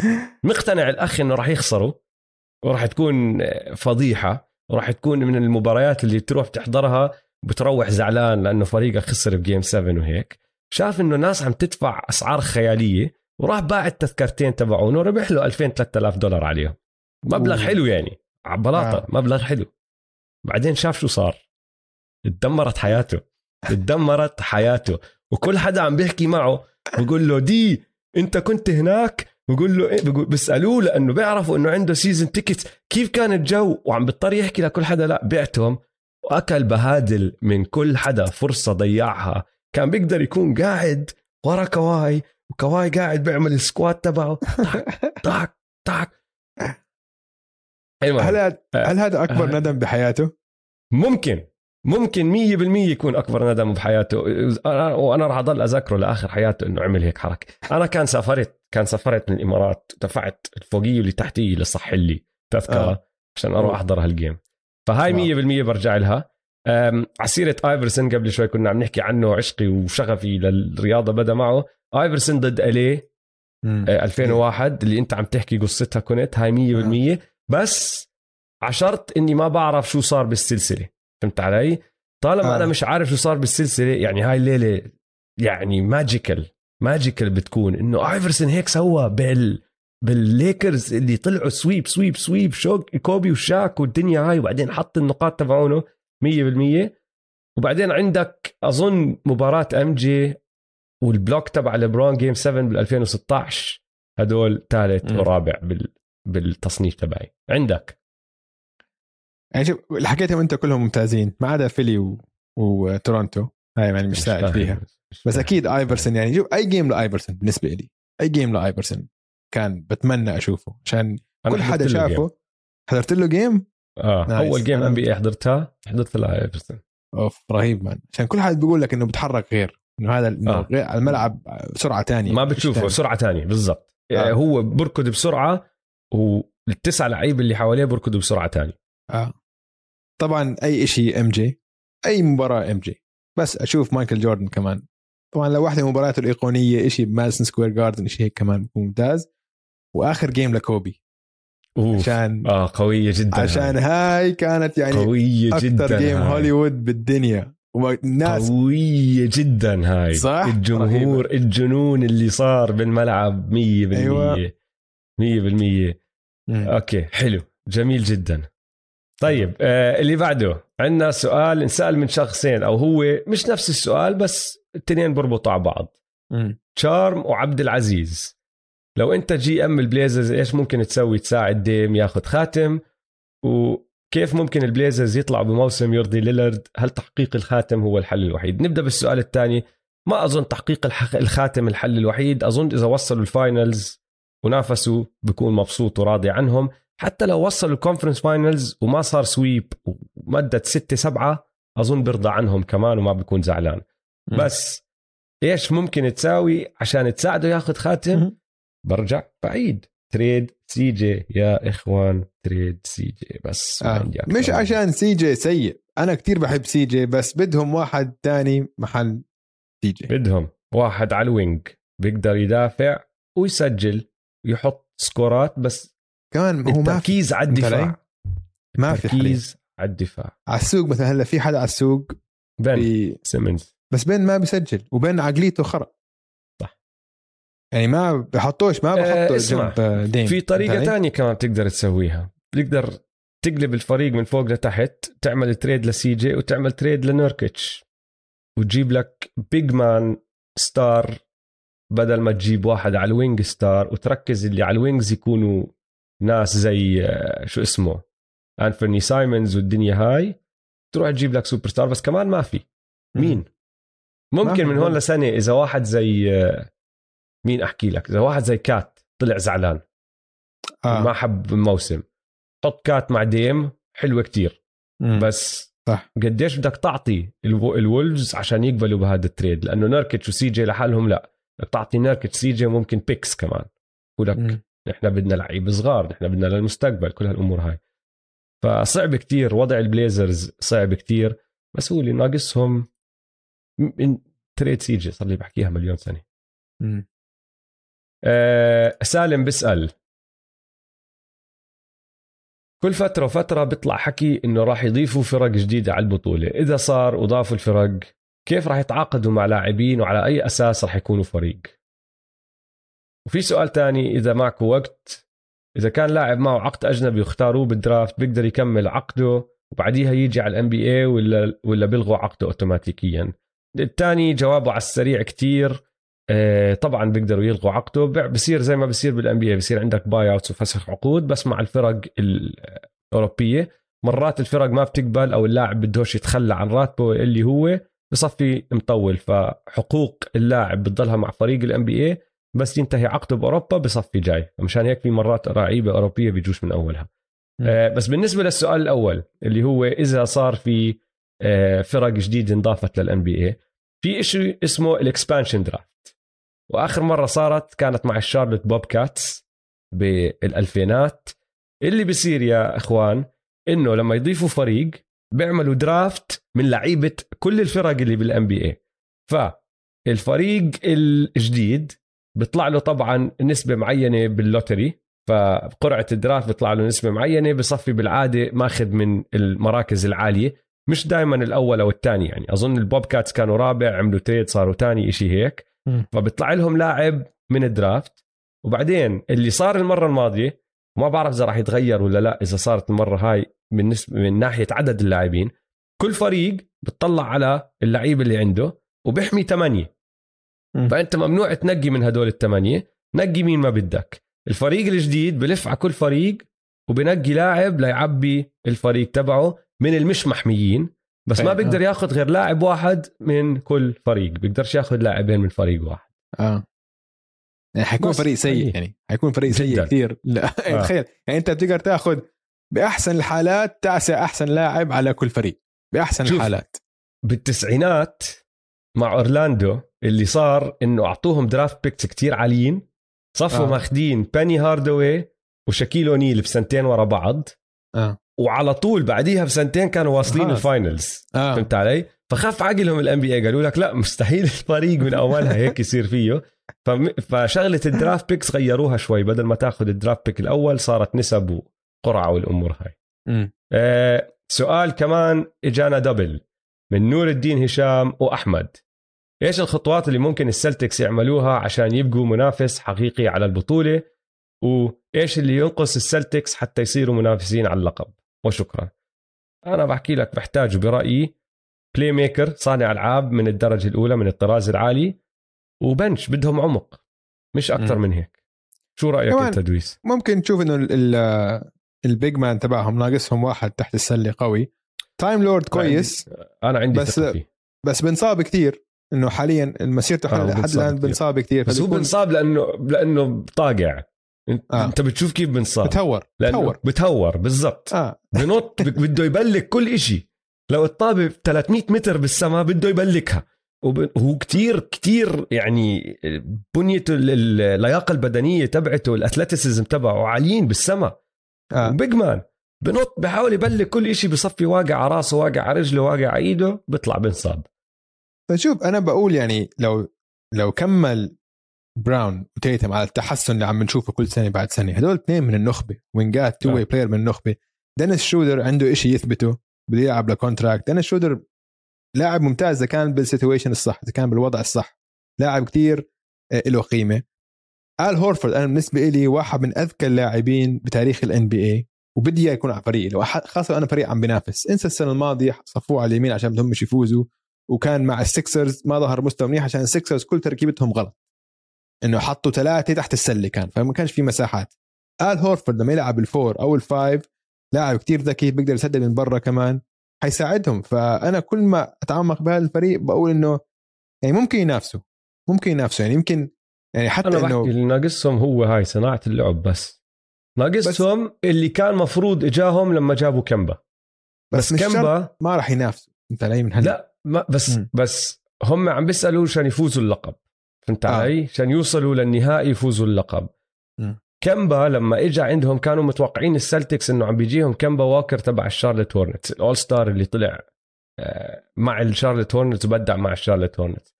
مقتنع الأخ إنه راح يخسروا. وراح تكون فضيحة. وراح تكون من المباريات اللي تروح تحضرها. بتروح زعلان لأنه فريقك خسر ب game 7 وهيك. شاف إنه ناس عم تدفع أسعار خيالية وراح باع التذكرتين تبعونه وربح له 2000 3000 دولار عليهم. مبلغ أوه. حلو يعني على بلاطه آه. مبلغ حلو. بعدين شاف شو صار؟ اتدمرت حياته اتدمرت حياته. وكل حدا عم بيحكي معه بقول له دي أنت كنت هناك؟ بقول له إيه بقول بيسألوه لأنه بيعرفوا إنه عنده season ticket كيف كان الجو؟ وعم بيضطر يحكي لكل حدا لا بعتهم. وأكل بهادل من كل حدا فرصة ضيعها. كان بيقدر يكون قاعد ورا كواي وكواي قاعد بيعمل ال squat تبعه طاك طاك المهم هل هذا- هل هذا أكبر آه. ندم بحياته؟ ممكن ممكن مية بالمية يكون أكبر ندم بحياته وأنا راح أضل أذكره لآخر حياته إنه عمل هيك حركة أنا كان سافرت كان سافرت من الإمارات دفعت الفوقية واللي تحتية لصح لي تذكرة آه. آه. عشان أروح أوه. أحضر هال game فهاي wow. مية بالمية برجع لها على سيرة آيفرسون قبل شوي كنا عم نحكي عنه عشقي وشغفي للرياضة بدا معه. آيفرسون ضد LA. آه، 2001 اللي أنت عم تحكي قصتها كنت هاي 100% بس ع شرط إني ما بعرف شو صار بالسلسلة فهمت علي؟ طالما آه. أنا مش عارف شو صار بالسلسلة يعني هاي الليلة يعني magical magical بتكون إنه آيفرسون هيك سوى بال بالليكرز اللي طلعوا sweep sweep sweep شوك كوبي وشاك والدنيا هاي وبعدين حط النقاط تبعونه. 100% وبعدين عندك أظن مباراة MJ وال block تبع ليبرون game 7 بال 2016 هدول ثالث. ورابع بال بالتصنيف تبعي. عندك. يعني شوف اللي حكيتهم أنت كلهم ممتازين. ما عدا فيلي و... وتورونتو هاي يعني مش سائل. فيها. مش بس. أكيد آيفرسون يعني. شوف أي game لآيفرسون بالنسبة لي. أي game لآيفرسون. كان بتمنى أشوفه. عشان كل حدا. شافه حضرت له game آه nice. أول game NBA حضرتها حضرت لها ايفرسون أوف رهيب man عشان كل حدا بيقول لك إنه بتحرك غير إنه هذا آه. غير الملعب سرعة تانية ما بتشوفه تاني. سرعة تانية بالضبط آه. آه. هو بركض بسرعة والتسع لعيبه اللي حواليه بركضوا بسرعة تاني آه طبعا أي شيء MJ أي مباراة MJ بس أشوف مايكل جوردن كمان طبعا لو واحدة من مبارياته الإيقونية شيء بماديسون سكوير جاردن شيء هيك كمان ممتاز وآخر game لكوبي أوف. عشان آه قوية جدا عشان هاي كانت يعني قوية جدا أكثر game هاي. هوليوود بالدنيا والناس قوية جدا هاي صح؟ الجمهور الجنون اللي صار بالملعب 100% أيوة. 100% مم. okay حلو جميل جدا طيب آه اللي بعده عندنا سؤال انسأل من شخصين أو هو مش نفس السؤال بس التنين بربطوا على بعض مم. تشارم وعبد العزيز لو انت GM البليزرز إيش ممكن تسوي؟ تساعد ديم ياخذ خاتم. وكيف ممكن البليزرز يطلعوا بموسم يرضي ليلارد؟ هل تحقيق الخاتم هو الحل الوحيد؟ نبدأ بالسؤال الثاني. ما أظن تحقيق الخاتم الحل الوحيد. أظن إذا وصلوا ال finals ونافسوا بكون مبسوط وراضي عنهم. حتى لو وصلوا ال conference finals وما صار sweep ومدت ستة سبعة أظن برضى عنهم كمان وما بيكون زعلان. بس إيش ممكن تساوي؟ عشان تساعده ياخذ خاتم. برجع بعيد. trade CJ. يا إخوان trade CJ. بس آه. عندي مش عشان CJ سيء. أنا كتير بحب CJ بس بدهم واحد تاني محل CJ. بدهم واحد على ال wing. بيقدر يدافع ويسجل ويحط سكورات بس كمان هو ما في التركيز على؟ الدفاع. ما في تركيز على الدفاع. على السوق مثلا هلا في حدا على السوق بن بي... سيمنز. بس بن ما بيسجل وبين عقليته خرا. صح. يعني ما بحطوش ما آه، اسمع، جنب ديم في طريقة؟ تانية كمان بتقدر تسويها. بتقدر تقلب الفريق من فوق لتحت تعمل trade ل CJ وتعمل trade لنوركيتش. وتجيب لك big man star بدل ما تجيب واحد على ال wing star وتركز اللي على ال wings يكونوا ناس زي آه، شو اسمه انفرني سايمونز والدنيا هاي. تروح تجيب لك سوبر ستار بس كمان ما في. مين؟ ممكن من هون. لسنة إذا واحد زي آه، مين أحكي لك إذا واحد زي كات طلع زعلان آه. ما حب الموسم حط كات مع ديم حلوة كتير مم. بس صح. قديش بدك تعطي الو- الولفز عشان يقبلوا بهذا ال trade لأنه نيركتش و CJ لحالهم لا بدك تعطي نيركتش CJ ممكن picks كمان ولك. نحن بدنا لعيب صغار نحن بدنا للمستقبل كل هالأمور هاي فصعب كتير وضع البليزرز صعب كتير بس هو اللي ناقصهم trade CJ صار لي بحكيها مليون سنة مم. آه سالم بيسأل. كل فترة وفترة بيطلع حكي إنه راح يضيفوا فرق جديدة على البطولة. إذا صار وضافوا الفرق كيف راح يتعاقدوا مع لاعبين وعلى أي أساس راح يكونوا فريق؟ وفي سؤال تاني إذا معكم وقت إذا كان لاعب معه عقد أجنبي واختاروه بال draft بيقدر يكمل عقده وبعديها يجي على ال NBA ولا ولا بيلغوا عقده اوتوماتيكيا؟ الثاني جوابه على السريع كتير آه، طبعا بيقدروا يلغوا عقده بصير زي ما بصير بال NBA بصير عندك buyouts وفسخ عقود بس مع الفرق الأوروبية. مرات الفرق ما بتقبل أو اللاعب بدوش يتخلى عن راتبه اللي هو بصفي مطول. فحقوق اللاعب بتضلها مع فريق ال NBA بس ينتهي عقده بأوروبا بصفي جاي. مشان هيك في مرات لعيبة أوروبية بيجوش من أولها. آه، بس بالنسبة للسؤال الأول اللي هو إذا صار في آه، فرق جديدة انضافت لل NBA في شيء اسمه ال expansion draft. وآخر مرة صارت كانت مع الشارلوت بوب كاتس بالألفينات. اللي بيصير يا إخوان إنه لما يضيفوا فريق بيعملوا draft من لعيبة كل الفرق اللي بال NBA فالفريق الجديد بيطلع له طبعا نسبة معينة بال lottery فقرعة ال draft بيطلع له نسبة معينة بصفي بالعادة ماخذ من المراكز العالية مش دائما الأول أو الثاني يعني. أظن البوب كاتس كانوا رابع عملوا trade صاروا ثاني شيء هيك. فبيطلع لهم لاعب من ال draft. وبعدين اللي صار المرة الماضية وما بعرف إذا راح يتغير ولا لا إذا صارت المرة هاي من نسبة من ناحية عدد اللاعبين. كل فريق بتطلع على اللعيب اللي عنده وبيحمي ثمانية. فأنت ممنوع تنقي من هدول الثمانية نقي مين ما بدك. الفريق الجديد بلف على كل فريق وبنقي لاعب ليعبي الفريق تبعه من المش محميين. بس ما بيقدر ياخذ غير لاعب واحد من كل فريق بيقدرش ياخذ لاعبين من فريق واحد آه يعني حيكون فريق سيء. يعني حيكون فريق سيء. كثير لا يعني آه. تخيل يعني أنت بتقدر تاخذ بأحسن الحالات تاسع أحسن لاعب على كل فريق بأحسن شوف. الحالات بالتسعينات مع أورلاندو اللي صار إنه أعطوهم draft picks كتير عاليين صفوا آه. ماخدين بيني هاردوي وشاكيل اونيل بسنتين ورا بعض آه وعلى طول بعديها بسنتين كانوا واصلين خلاص. ال finals آه. فهمت علي؟ فخف عقلهم ال NBA قالوا لك لا مستحيل الفريق من أولها هيك يصير فيه. فم... فشغلة ال draft picks غيروها شوي. بدل ما تاخذ ال draft pick الأول صارت نسب وقرعة والأمور هاي. آه سؤال كمان إجانا double من نور الدين هشام وأحمد. إيش الخطوات اللي ممكن السلتكس يعملوها عشان يبقوا منافس حقيقي على البطولة؟ وإيش اللي ينقص السلتكس حتى يصيروا منافسين على اللقب؟ وشكرا أنا بحكي لك بحتاجوا برأيي playmaker صانع ألعاب من الدرجة الأولى من الطراز العالي و bench بدهم عمق مش أكثر. من هيك. شو رأيك أنت دويس؟ ممكن تشوف إنه ال- ال- ال big man تبعهم ناقصهم واحد تحت السلة قوي. تايم لورد كويس أنا عندي بس- فيه. بس بنصاب كثير إنه حاليا مسيرته آه، لحد بنصاب الان. بنصاب كثير بس هو بنصاب لأنه لأنه طاقع. آه. انت بتشوف كيف بنصاب. بتهور بتهور. بتهور بالضبط. آه. بنط (laughs) بده يبلك كل إشي. لو الطابة 300 متر بالسماء بده يبلكها. وهو كتير كتير يعني بنيته ال- ال- اللياقة البدنية تبعته ال athleticism تبعه عاليين بالسماء. آه. و big man بنط بحاول يبلك كل إشي بصفي واقع على راسه واقع على رجله واقع على إيده بيطلع بنصاب. فشوف أنا بقول يعني لو لو كمل براون وتيتوم على التحسن اللي عم نشوفه كل سنة بعد سنة. هدول اثنين من النخبة. وينجات two-way player من النخبة. دينيس شودر عنده إشي يثبته. بده يلعب ل contract دينيس شودر لاعب ممتاز إذا كان بال situation الصح إذا كان بالوضع الصح. لاعب كتير آه، له قيمة. ال هورفورد أنا بالنسبة لي واحد من أذكى اللاعبين بتاريخ ال NBA وبدي إياه يكون على فريقي. لو خاصة أنا فريق عم بينافس. انسى السنة الماضية صفوه على اليمين عشان بدهم يفوزوا. وكان مع السكسرز ما ظهر مستوى منيح عشان السكسرز كل تركيبتهم غلط. إنه حطوا ثلاثة تحت السلة كان فما كانش في مساحات. آل هورفورد لما يلعب ال four أو ال five لاعب كتير ذكي بيقدر يسدد من برا كمان حيساعدهم. فأنا كل ما أتعمق بهذا الفريق بقول إنه يعني ممكن ينافسوا ممكن ينافسوا. يعني يمكن يعني حتى أنا إنه اللي ناقصهم هو هاي صناعة اللعب بس. ناقصهم اللي كان مفروض إجاهم لما جابوا كمبا بس, شرط كمبا ما راح ينافسوا. أنت علي من هلا. لا ما بس مم. بس هم عم بيسألوا عشان يفوزوا اللقب. فهمت آه. علي؟ عشان يوصلوا للنهائي يفوزوا اللقب. مم. كمبا لما اجى عندهم كانوا متوقعين السلتكس إنه عم بيجيهم كمبا واكر تبع الشارلت هورنتس ال all-star اللي طلع آه، مع الشارلت هورنتس وبدع مع الشارلت هورنتس.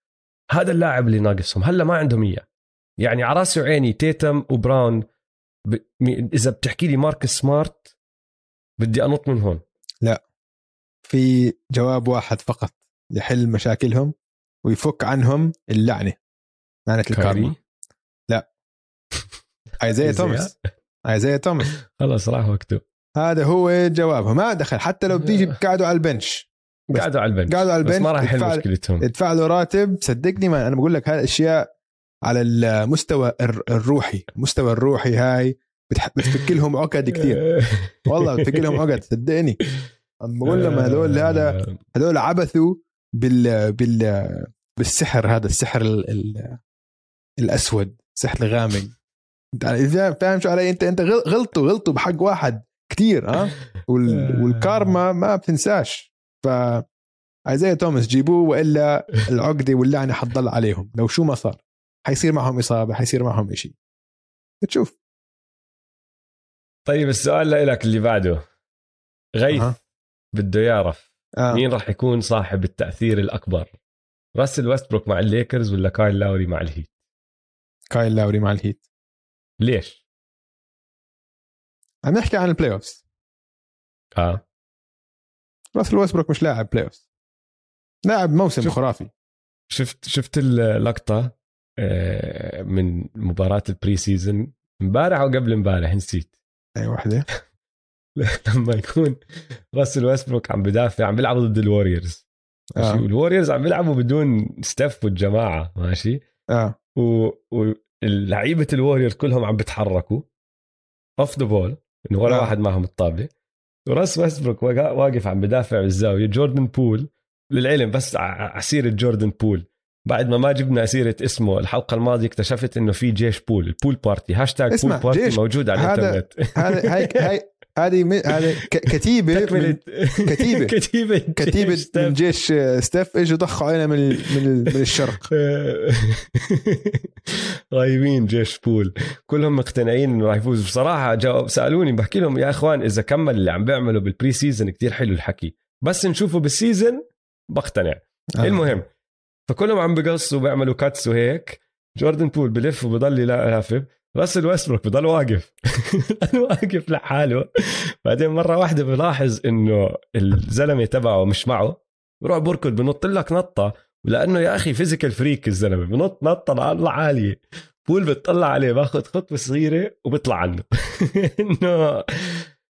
هذا اللاعب اللي ناقصهم. هلا ما عندهم إياه. يعني على رأسي وعيني تيتم وبراون ب... م- إذا بتحكي لي مارك سمارت بدي أنط من هون. في جواب واحد فقط لحل مشاكلهم ويفك عنهم اللعنة. لعنه الكارما كايري (laughs) ايزايا؟ توماس. ايزايا توماس. خلص راح وقته هذا هو جوابه ما دخل. حتى لو بتيجي (laughs) قاعدوا على البنش. بس- قعدوا على البنش. قعدوا على بس البنش. ما راح يحل مشكلتهم ادفع له راتب. صدقني ما أنا بقول لك هاي الأشياء على المستوى الر- الروحي. المستوى الروحي هاي بتفك لهم عقد كثير (laughs) والله بتفك لهم عقد. صدقني. بقول لهم هذول هذا هذول عبثوا بال بال بالسحر. هذا السحر ال... ال... الاسود أنت إذا فاهم شو علي؟ انت أنت غل- غلطوا غلطوا بحق واحد كتير ها؟ (laughs) وال... والكارما ما بتنساش. ف ايزايا توماس جيبوه وإلا العقدة واللعنة حتضل عليهم. لو شو ما صار حيصير معهم إصابة حيصير معهم إشي. بتشوف. طيب السؤال لك اللي بعده. غيث أها. بده يعرف آه. مين راح يكون صاحب التأثير الأكبر؟ راسل ويستبروك مع الليكرز ولا كايل لاوري مع الهيت؟ كايل لاوري مع الهيت. ليش؟ عم نحكي عن ال playoffs آه. راسل ويسبروك مش لاعب playoffs لاعب موسم شوف. خرافي. شفت شفت اللقطة آه، من مباراة ال pre season امبارح أو قبل امبارح نسيت. أي وحدة. (laughs) لما يكون راسل ويستبروك عم بدافع عم بيلعبوا ضد الوريورز آه. والوريورز عم بيلعبوا بدون ستيف والجماعة ماشي؟ آه. و... واللعيبة الوريور كلهم عم بيتحركوا off the ball إنه ولا آه. واحد معهم الطابة وراس ويستبروك واقف عم بدافع بالزاوية جوردن بول للعلم بس ع- ع سيرة جوردن بول بعد ما ما جبنا سيره اسمه الحلقة الماضية اكتشفت إنه في جيش بول ال Poole Party هاشتاج Poole Party. موجود على الإنترنت هذا هاي هاي (laughs) هذه م- هذه (laughs) (laughs) (laughs) كتيبة من. كتيبة. كتيبة جيش من جيش ستيف. إجوا ضخوا علينا من من ال- من الشرق. غايبين جيش بول. كلهم مقتنعين إنه راح يفوز. بصراحة جاوب سألوني بحكي لهم يا إخوان إذا كمل اللي عم بيعمله بال pre-season كتير حلو الحكي. بس نشوفه بال season بقتنع. آه. المهم فكلهم عم بقصوا وبيعملوا cuts وهيك. جوردن بول بلف وبضل يلافف راسل ويستبروك بضل واقف. (laughs) واقف لحاله. بعدين مرة واحدة بلاحظ إنه الزلمة تبعه مش معه. بروح بركض بنط لك نطة. ولأنه يا أخي physical freak الزلمة. بنط نطة الله عالية. بول بتطلع عليه باخذ خطوة صغيرة وبيطلع عنه. (laughs) إنه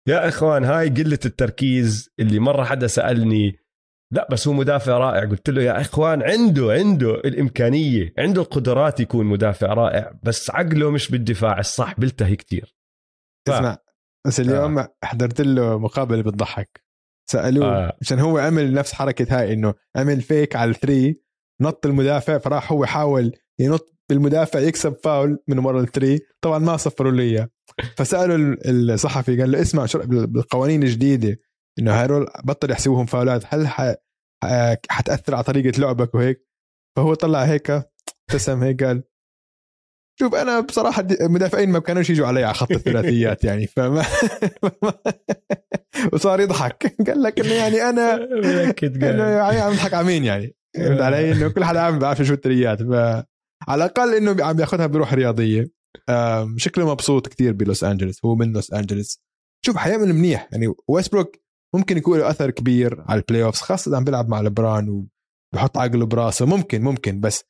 يا إخوان هاي قلة التركيز اللي مرة حدا سألني لا بس هو مدافع رائع. قلت له يا إخوان عنده عنده الإمكانية عنده القدرات يكون مدافع رائع بس عقله مش بالدفاع الصح بيلتهي كتير. ف- اسمع بس اليوم حضرت له مقابلة بتضحك. سألوه آه. عشان هو عمل نفس حركة هاي إنه عمل فيك على الثري نط المدافع فراح هو حاول ينط بالمدافع يكسب فاول من ورا الثري. طبعا ما صفروا له إياه. فسألوا ال- الصحفي قال له اسمع شو بال- بالقوانين الجديدة. إنه هدول بطل يحسبوهم فاولات. هل ح... ح- حتأثر على طريقة لعبك وهيك؟ فهو طلع هيك ابتسم هيك قال شوف أنا بصراحة المدافعين ما كانوش يجوا علي على خط الثلاثيات يعني فما (laughs) وصار يضحك. قال لك إنه يعني أنا (laughs) إنه يعني عم يضحك على مين يعني؟ فهمت علي؟ إنه كل حدا عم بيعرف شو التريات فعلى الأقل إنه عم بياخذها بروح رياضية. شكله مبسوط كتير بلوس انجلوس هو من لوس انجلوس شوف حيعمل منيح يعني. ويستبروك ممكن يكون له أثر كبير على ال playoffs خاصة عم بيلعب مع لبران وبحط عقله براسه. ممكن ممكن بس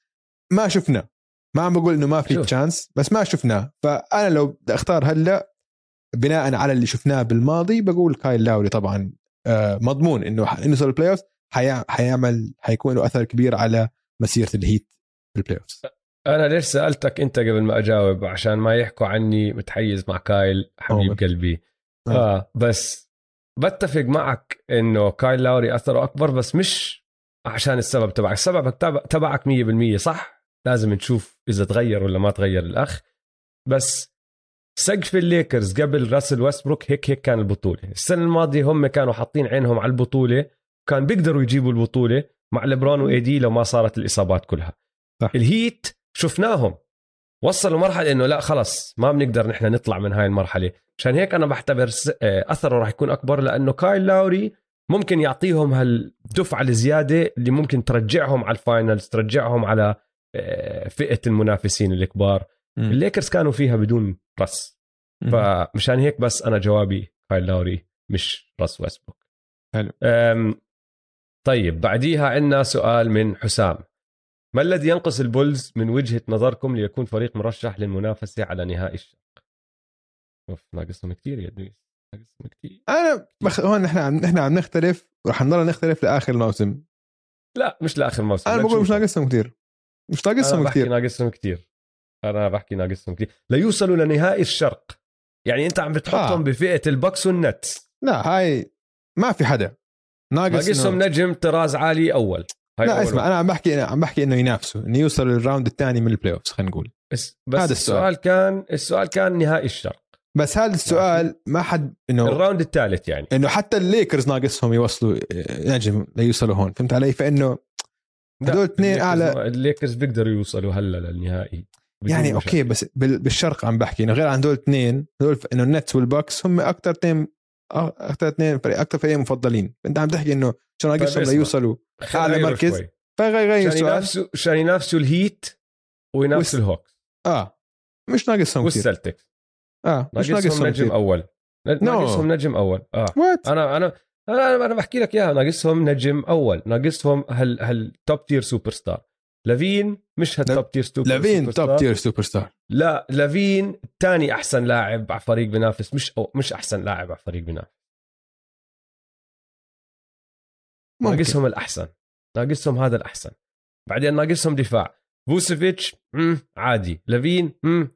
ما شفنا. ما عم بقول إنه ما في. chance بس ما شفناه فأنا لو بدي أختار هلأ بناء على اللي شفناه بالماضي بقول كايل لاوري طبعا آه، مضمون إنه إنه يوصل ال playoff حيع- حيعمل حيكون له أثر كبير على مسيرة الهيت بال playoff أنا ليش سألتك أنت قبل ما أجاوب؟ عشان ما يحكوا عني متحيز مع كايل حبيب أوه. قلبي. آه. آه بس بتفق معك إنه كايل لاوري أثره أكبر بس مش عشان السبب تبعك. السبب تبع- تبعك 100% صح؟ لازم نشوف إذا تغير ولا ما تغير الأخ. بس سقف الليكرز قبل راسل ويستبروك هيك هيك كان البطولة. السنة الماضية هم كانوا حاطين عينهم على البطولة كان بيقدروا يجيبوا البطولة مع ليبرون وإيدي لو ما صارت الإصابات كلها. صح. الهيت شفناهم. وصلوا مرحلة إنه لا خلص ما بنقدر نحن نطلع من هاي المرحلة. عشان هيك أنا بعتبر آه، أثره راح يكون أكبر لأنه كايل لاوري ممكن يعطيهم هالدفعة الزيادة اللي ممكن ترجعهم على ال finals ترجعهم على آه، فئة المنافسين الكبار. الليكرز كانوا فيها بدون راس فمشان هيك بس أنا جوابي كايل لاوري مش راس ويستبروك حلو. طيب بعديها عندنا سؤال من حسام. ما الذي ينقص البولز من وجهة نظركم ليكون فريق مرشح للمنافسة على نهائي الشرق؟ أوف ناقصهم كثير يا دويس. ناقصهم كثير أنا بخ... هون نحن عم نحن عم نختلف ورح نضل نختلف لآخر الموسم لا مش لآخر موسم. أنا بقول مش. ناقصهم كثير مش أنا ناقصهم بحكي كثير ناقصهم كثير أنا بحكي ناقصهم كثير ليوصلوا لنهائي الشرق. يعني أنت عم بتحطهم آه. بفئة البكس والنتس. لا هاي ما في حدا. ناقص ناقصهم. نجم طراز عالي أول. هاي لا اسمع أنا عم بحكي عم بحكي إنه ينافسوا إنه يوصلوا لل round الثاني من ال playoffs خلينا نقول. بس, بس هذا السؤال. كان السؤال كان نهائي الشرق. بس هذا السؤال ما حد إنه ال round الثالث يعني. إنه حتى الليكرز ناقصهم يوصلوا آه، نجم ليوصلوا هون. فهمت علي؟ فإنه لا، هدول اثنين. ما- الليكرز بيقدروا يوصلوا هلا للنهائي. يعني. okay بس بال- بالشرق عم بحكي إنه غير عن دول اثنين هدول ف- إنه النتس والبوكس هم أكثر اثنين أكثر اثنين فريق أكثر فريقين مفضلين. أنت عم تحكي إنه شو ناقصهم طيب اسمع. ليوصلوا؟ نغيره مركز. فغير عشان السؤال ينافسوا عشان ينافسوا الهيت وينافسوا الهوكس. آه. مش ناقصهم كثير والسلتكس آه مش ناقصهم ناقصهم نجم أول. ناقصهم نجم أول. آه. أنا أنا أنا أنا بحكي لك إياها. ناقصهم نجم أول. ناقصهم هال هال top tier superstar لافين مش هال top tier super لافين top. tier superstar لا لافين ثاني أحسن لاعب على فريق بينافس مش أو مش أحسن لاعب على فريق بينافس ناقصهم الأحسن ناقصهم هذا الأحسن بعدين ناقصهم دفاع فوسيفيتش. عادي لافين.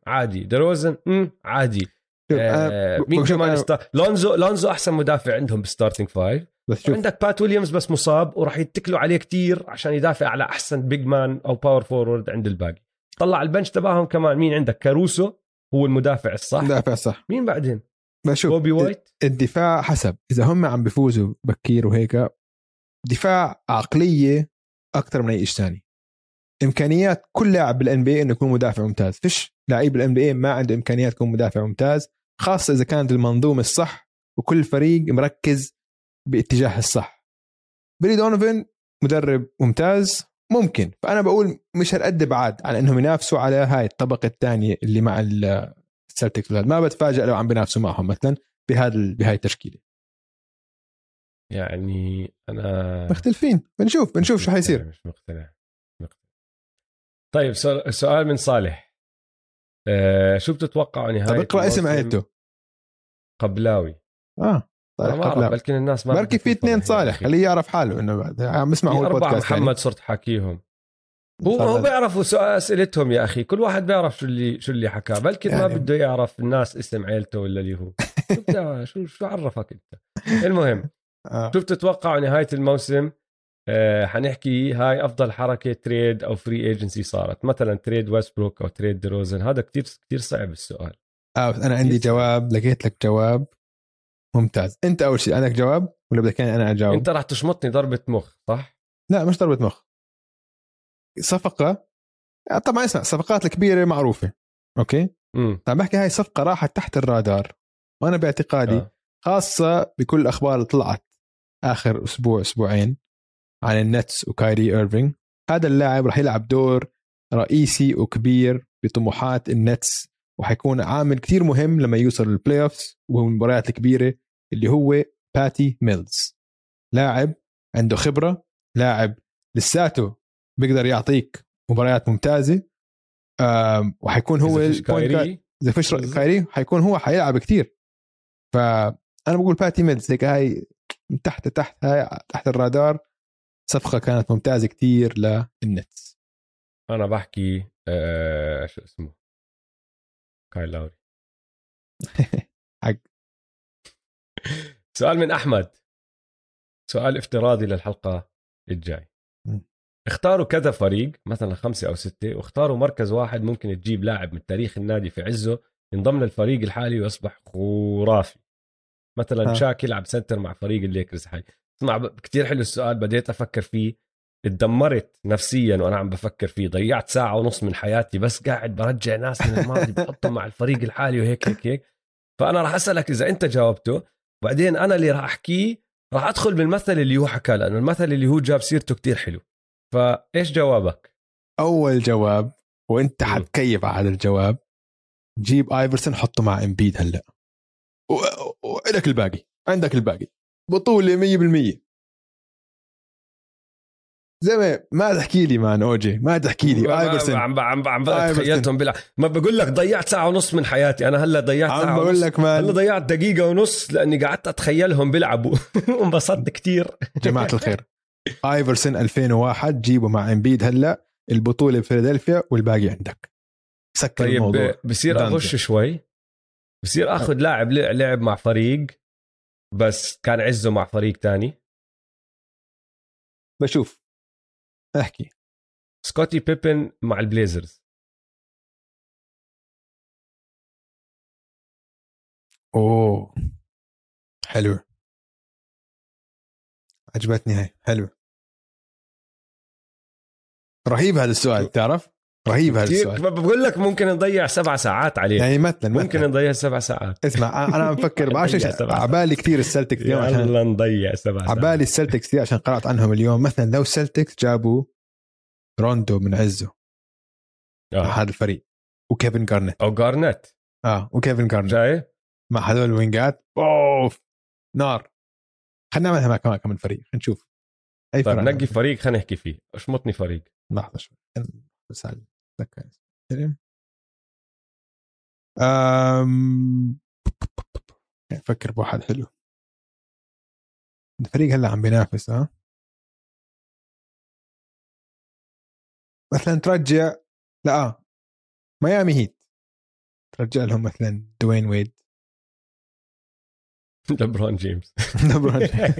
عادي دروزن. عادي آه أنا- مين كمان أنا- استا... لونزو لونزو أحسن مدافع عندهم بال starting five بس شوف. عندك بات ويليامز بس مصاب وراح يتكلوا عليه كتير عشان يدافع على أحسن big man أو power forward عند الباقي. طلع ال bench تبعهم كمان. مين عندك؟ كاروسو هو المدافع الصح. دافع صح مين بعدين؟ بشوف كوبي وايت الدفاع حسب. إذا هم عم بيفوزوا بكير وهيك دفاع عقلية أكثر من أي شيء ثاني. إمكانيات كل لاعب بال NBA إنه يكون مدافع ممتاز. فيش لعيب بال NBA ما عنده إمكانيات يكون مدافع ممتاز خاصة إذا كانت المنظومة الصح وكل فريق مركز باتجاه الصح. بيلي دونوفن مدرب ممتاز ممكن. فأنا بقول مش هالقد بعاد على إنهم ينافسوا على هاي الطبقة الثانية اللي مع السلتكس ما بتفاجئ لو عم بينافسوا معهم مثلا بهذا بهاي التشكيلة. يعني أنا مختلفين. بنشوف بنشوف شو حيصير. مش مقتنع طيب سؤال من صالح. آه شو بتتوقع نهاية طب اقرأ اسم عيلته. قبلاوي؟ آه. صالح قبلاوي بلكن الناس ما بركي في اثنين صالح خليه يعرف حاله إنه عم يسمع هو البودكاست محمد يعني. صرت حاكيهم. هو هو بيعرفوا أسئلتهم يا أخي. كل واحد بيعرف شو اللي شو اللي حكاه بلكن يعني... ما بده يعرف الناس اسم عيلته ولا اللي هو. شو (laughs) شو عرفك أنت؟ المهم آه. شو بتتوقع نهاية الموسم؟ آه حنحكي هاي أفضل حركة trade أو free agency صارت. مثلا trade ويستبروك أو trade دروزن هذا كتير كثير صعب السؤال. آه أنا عندي جواب لقيت لك جواب. ممتاز. انت أول شيء عندك جواب ولا بدك أنا أجاوب؟ أنت راح تشمطني ضربة مخ صح؟ لا مش ضربة مخ. صفقة طبعا اسمع الصفقات الكبيرة معروفة أوكي؟ امم طبعا بحكي هاي صفقة راحت تحت الرادار. وأنا باعتقادي آه. خاصة بكل الاخبار اللي طلعت آخر أسبوع أسبوعين عن ال Nets وكايري ايرفينج هذا اللاعب راح يلعب دور رئيسي وكبير بطموحات ال Nets وحيكون عامل كتير مهم لما يوصل لل playoffs والمباريات الكبيرة اللي هو باتي ميلز. لاعب عنده خبرة لاعب لساته بيقدر يعطيك مباريات ممتازة. وحيكون هو إذا فيش كايري حيكون هو حيلعب كتير. فانا بقول باتي ميلز هيك هاي من تحت تحت هاي تحت الرادار. صفقة كانت ممتازة كتير للنتس. أنا بحكي آه شو اسمه؟ كايل لاوري (laughs) حق سؤال من أحمد. سؤال افتراضي للحلقة الجاي. اختاروا كذا فريق مثلا خمسة أو ستة واختاروا مركز واحد ممكن تجيب لاعب من تاريخ النادي في عزه ينضم للفريق الحالي ويصبح خرافي. مثلا آه. شاك يلعب center مع فريق الليكرز. اسمع كثير حلو السؤال بديت أفكر فيه. اتدمرت نفسيا وأنا عم بفكر فيه. ضيعت ساعة ونص من حياتي بس قاعد برجع ناس من الماضي بحطهم مع الفريق الحالي وهيك هيك هيك. فأنا راح أسألك إذا أنت جاوبته بعدين أنا اللي راح أحكيه راح أدخل بالمثل اللي هو حكى لأنه المثل اللي هو جاب سيرته كتير حلو. فإيش جوابك؟ أول جواب وأنت حتكيف على هذا الجواب جيب آيفرسون حطه مع امبيد هلأ. وعندك الباقي عندك الباقي. بطولة 100% زلمه ما تحكي لي مان أوجي ما تحكي لي. ايفرسون عم عم عم تخيلتهم بلعب ما بقول لك ضيعت ساعة ونص من حياتي. أنا هلا ضيعت ساعة عم بقول لك man. هلا ضيعت دقيقة ونص لأني قعدت أتخيلهم بيلعبوا. (laughs) وانبسطت كثير جماعة الخير. ايفرسون 2001 جيبه مع امبيد هلا. البطولة بفيلادلفيا والباقي عندك. سكر طيب الموضوع. بصير أغش شوي. بصير آخذ لاعب لعب مع فريق بس كان عزه مع فريق تاني. بشوف. احكي. سكوتي بيبن مع ال Blazers. أوه. حلو عجبتني هاي. حلو رهيب هذا السؤال تعرف؟ رهيب هذا السؤال. بقول لك ممكن نضيع سبع ساعات عليه. يعني مثلا ممكن نضيع سبع ساعات. اسمع أنا عم بفكر بعرفش (laughs) عبالي كثير ال Celtics اليوم عشان نضيع سبع ساعات. عبالي ال Celtics كثير عشان قرأت عنهم اليوم. مثلا لو ال Celtics جابوا روندو من عزه آه. مع هذا الفريق وكيفن جارنيت. أو جارنيت. آه وكيفن جارنيت. جاي؟ مع هذول الوينجات أوف نار. خلينا نعملها مع كمان فريق. خلينا نشوف. أي طيب نقي فريق خلينا نحكي فيه. اشمطني فريق. لحظة شوي. بس أم... أفكر بواحد حلو. الفريق هلأ عم بينافس ها مثلا ترجع لا ميامي Heat. ترجع لهم مثلا دوين ويد. (laughs) لبرون جيمس. (laughs) لبرون جيمس.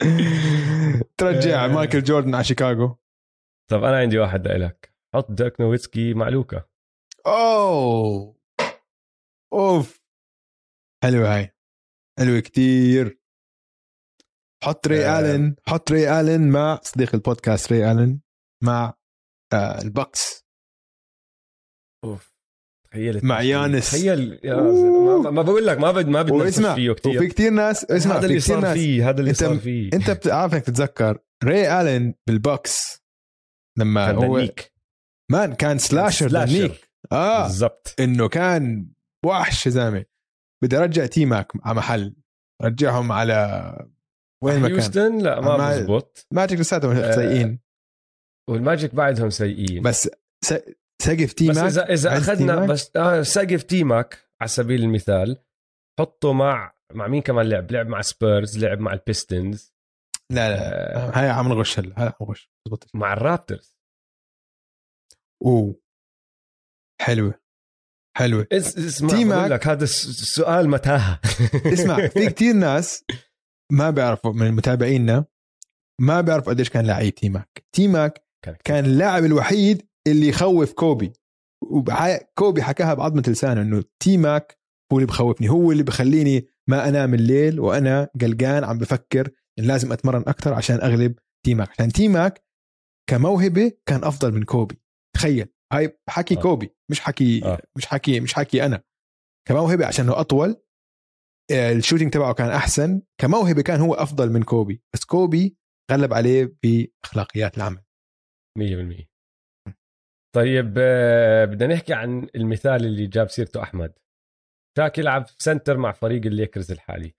(laughs) ترجع مايكل جوردن على شيكاغو. طب أنا عندي واحد لك حط ديرك نويتسكي مع لوكا أوه! أوف! حلوة هاي. حلوة كتير. حط ري آه. آلن. حط ري آلن مع صديق البودكاست ري آلن مع آه ال Bucks. أوف. تخيل مع يانس. تخيل يا. ما, ما بقول لك ما بد ما بدنا فيه كثير وفي كتير ناس اسمع هذا في اللي صار فيه هذا اللي صار فيه. أنت بتعرف انك تتذكر ري آلن بال Bucks لما كان هو. man كان slasher slasher. دانك. آه. بالضبط. إنه كان وحش يا زلمة. بدي أرجع تي ماك على محل. رجعهم على وين ما كان. هيوستن؟ لا ما بزبط. Magic لساتهم آه، سيئين. وال Magic بعدهم سيئين. بس سقف تي تي ماك إذا إذا عند أخذنا تي ماك؟ بس آه سقف تي ماك على سبيل المثال حطه مع مع مين كمان لعب؟ لعب مع سبيرز لعب مع ال Pistons. لا لا آه. هاي عم نغش هلا هاي عم نغش مع ال Raptors. أوه حلوة حلوة. اس- اسمع بقول لك هذا الس- السؤال متاهة. (laughs) اسمع في كتير ناس ما بيعرفوا من متابعينا ما بيعرفوا قديش كان لعيب تي ماك. تي ماك كان اللاعب الوحيد اللي يخوف كوبي. وبع- كوبي حكاها بعظمة لسانه إنه تي ماك هو اللي بخوفني هو اللي بخليني ما أنام الليل وأنا قلقان عم بفكر لازم أتمرن أكثر عشان أغلب تي ماك عشان تي ماك كموهبة كان أفضل من كوبي. تخيل. هاي حكي آه. كوبي مش حكي آه. مش حكي مش حكي أنا. كموهبة عشان هو أطول آه، ال shooting تبعه كان أحسن. كموهبة كان هو أفضل من كوبي. بس كوبي غلب عليه بأخلاقيات العمل. 100% طيب آه، بدنا نحكي عن المثال اللي جاب سيرته أحمد. شاك يلعب center مع فريق الليكرز الحالي.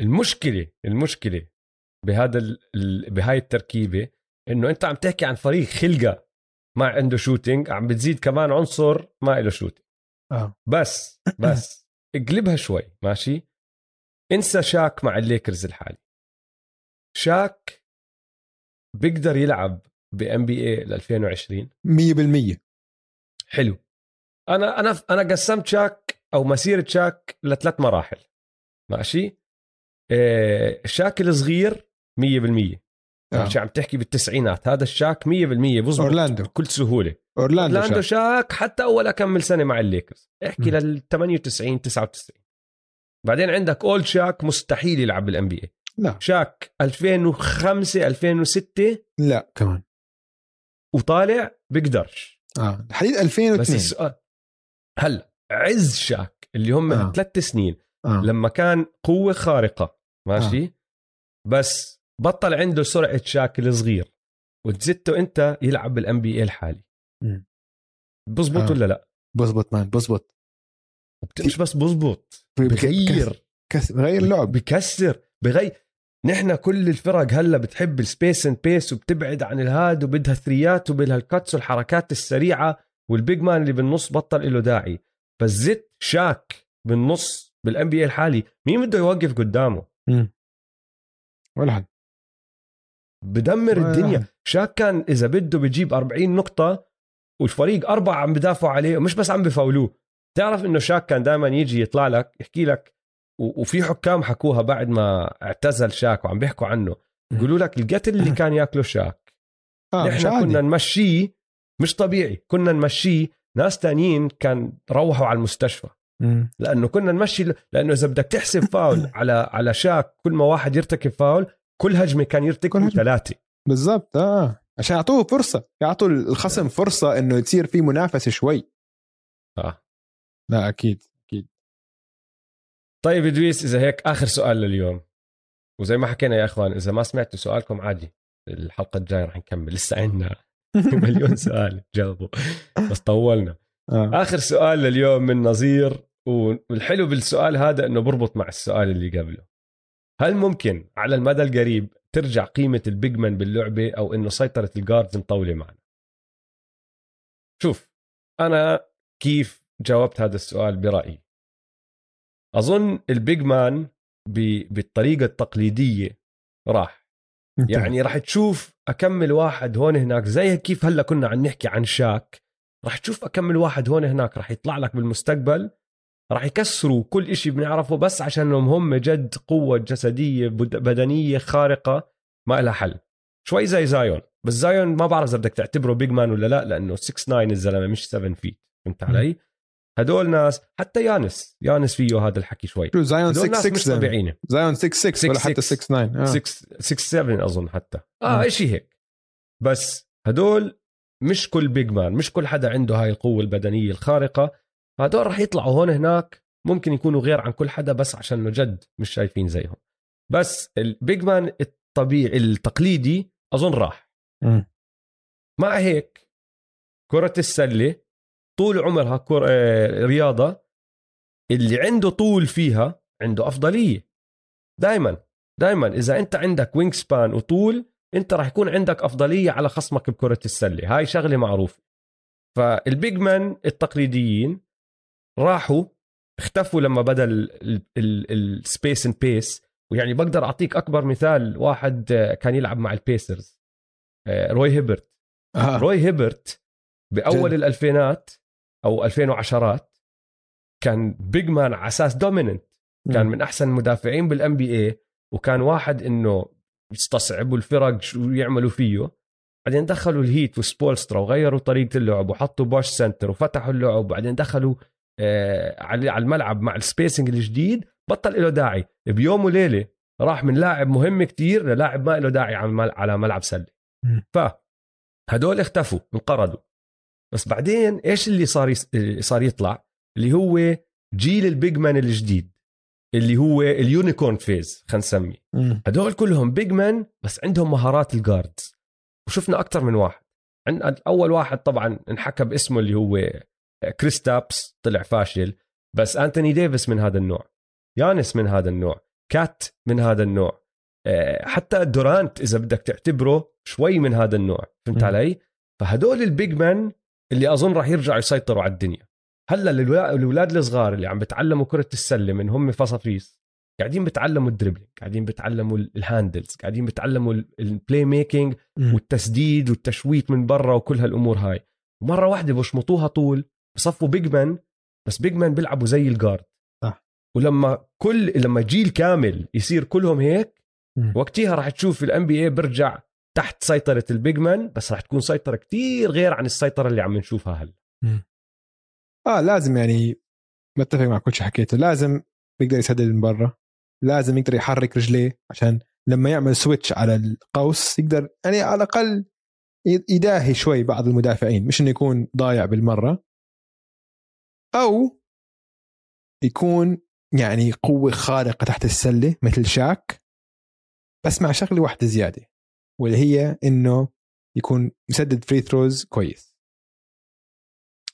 المشكلة المشكلة بهذا ال- بهاي التركيبة إنه أنت عم تحكي عن فريق خلقة ما عنده shooting عم بتزيد كمان عنصر ما له shooting آه. بس بس (laughs) اقلبها شوي ماشي؟ انسى شاك مع الليكرز الحالي. شاك بيقدر يلعب بام بي اي 2020 100% حلو. أنا أنا أنا قسمت شاك أو مسيرة شاك لثلاث مراحل ماشي؟ إيه شاك الصغير 100% آه. عم تحكي بالتسعينات. هذا الشاك 100% بزبط أورلاندو. بكل سهولة. أورلاندو, أورلاندو شاك. شاك حتى أول أكمل سنة مع الليكرز. احكي. لل 98 99 بعدين عندك old شاك مستحيل يلعب بال NBA لا شاك 2005 2006 لا كمان. وطالع بيقدرش. آه. حديد بس 2002 السؤال هلا عز شاك اللي هم. آه. ثلاث سنين آه. لما كان قوة خارقة ماشي؟ آه. بس بطل عنده سرعة شاك الصغير وتزته أنت يلعب بال NBA الحالي. بزبط آه. ولا لا؟ بزبط مان بزبط. مش بس بزبط بغير. بغير اللعب. بكسر بغير. نحن كل الفرق هلا بتحب ال space and pace وبتبعد عن هاد وبدها threeيات وبدها ال cuts والحركات السريعة وال big man اللي بالنص بطل له داعي. بس زت شاك بالنص بال NBA الحالي مين بده يوقف قدامه؟ ولا حد. بدمر ولا الدنيا. شاك كان إذا بده بيجيب 40 نقطة والفريق أربعة عم بدافعوا عليه ومش بس عم بفاولوه. تعرف إنه شاك كان دائما يجي يطلع لك يحكي لك وفي حكام حكوها بعد ما اعتزل شاك وعم بيحكوا عنه. يقولوا لك القتل اللي (laughs) كان ياكله شاك. مش نحن عادي. كنا نمشيه مش طبيعي. كنا نمشيه. ناس تانيين كان روحوا على المستشفى. مم. لأنه كنا نمشي لأنه إذا بدك تحسب فاول (laughs) على على شاك كل ما واحد يرتكب فاول كل هجمة كان كل يرتكب هجمة. ثلاثة. بالضبط آه. عشان يعطوه فرصة يعطوا الخصم فرصة إنه تصير في منافسة شوي. آه. لا أكيد أكيد. طيب إدريس إذا هيك آخر سؤال لليوم. وزي ما حكينا يا إخوان إذا ما سمعتوا سؤالكم عادي الحلقة الجاية رح نكمل. لسه عندنا (laughs) مليون سؤال جاوبوا. بس طولنا. آه. آخر سؤال لليوم من نظير والحلو بالسؤال هذا إنه بربط مع السؤال اللي قبله. هل ممكن على المدى القريب ترجع قيمة ال big man باللعبة أو إنه سيطرة ال guards مطولة معنا؟ شوف أنا كيف جاوبت هذا السؤال برأيي. أظن ال big man ب- بالطريقة التقليدية راح. يعني راح تشوف أكمل واحد هون هناك زي كيف هلأ كنا عم نحكي عن شاك راح تشوف أكمل واحد هون هناك راح يطلع لك بالمستقبل راح يكسروا كل إشي بنعرفه بس عشانهم هم جد قوة جسدية بد- بدنية خارقة ما لها حل. شوي زي زايون. بس زايون ما بعرف إذا بدك تعتبره big man ولا لا لأنه 6 9 الزلمة مش 7 feet فهمت علي؟ هدول ناس حتى يانس. يانس فيه هذا الحكي شوي. شو زايون هدول 6 ناس 6 مش then. طبيعيين. زايون 6 6 ولا 6 حتى 6 9 آه. 6 6 7 أظن حتى. آه. مم. شيء هيك. بس هدول مش كل big man مش كل حدا عنده هاي القوة البدنية الخارقة. هدول رح يطلعوا هون هناك ممكن يكونوا غير عن كل حدا بس عشان إنه جد مش شايفين زيهم. بس ال big man الطبيعي التقليدي أظن راح. مع هيك كرة السلة طول عمرها كر... آه، رياضة اللي عنده طول فيها عنده أفضلية. دائما دائما إذا أنت عندك wingspan وطول أنت راح يكون عندك أفضلية على خصمك بكرة السلة. هاي شغلة معروفة. فال big man التقليديين راحوا اختفوا لما بدأ ال space and pace ويعني بقدر أعطيك أكبر مثال واحد آه، كان يلعب مع البيسرز آه، روي هيبرت. آه. روي هيبرت بأول جد. الألفينات أو 2010 كان big man على أساس dominant كان من أحسن المدافعين بال NBA وكان واحد إنه يستصعبوا الفرق شو يعملوا فيه. بعدين دخلوا الهيت وسبولسترا وغيروا طريقة اللعب وحطوا بوش center وفتحوا اللعب. وبعدين دخلوا على على الملعب مع ال spacing الجديد بطل له داعي بيوم وليلة راح من لاعب مهم كتير للاعب ما له داعي على ملعب سلة مم. فهدول اختفوا انقرضوا بس بعدين إيش اللي صار. اللي صار يطلع اللي هو جيل ال big man الجديد اللي هو ال unicorn phase خلينا نسميه. هدول كلهم big man بس عندهم مهارات ال guards وشفنا أكثر من واحد عن أول واحد طبعا انحكى باسمه اللي هو كريستابس طلع فاشل بس أنتوني ديفيس من هذا النوع يانس من هذا النوع كات من هذا النوع آه، حتى دورانت إذا بدك تعتبره شوي من هذا النوع فهمت. علي فهدول البيج مان اللي أظن راح يرجعوا يسيطروا على الدنيا هلأ الأولاد الصغار اللي عم بتعلموا كرة السلة من هم فصافيص قاعدين بتعلموا ال dribbling قاعدين بتعلموا ال- ال handles قاعدين بتعلموا ال- ال playmaking. والتسديد والتشويت من برا وكل هالأمور هاي ومره واحدة بشمطوها طول بصفوا big man بس big man بيلعبوا زي ال guard صح. ولما كل لما جيل كامل يصير كلهم هيك. وقتها راح تشوف ال NBA بيرجع تحت سيطرة ال big man بس راح تكون سيطرة كتير غير عن السيطرة اللي عم نشوفها هلا. آه لازم يعني متفق مع كل شيء حكيته. لازم يقدر يسدد من برا. لازم يقدر يحرك رجليه عشان لما يعمل switch على القوس يقدر يعني على الأقل يضاهي شوي بعض المدافعين. مش إنه يكون ضايع بالمرة. أو يكون يعني قوة خارقة تحت السلة مثل شاك بس مع شغلة واحدة زيادة واللي هي إنه يكون مسدد free throws كويس.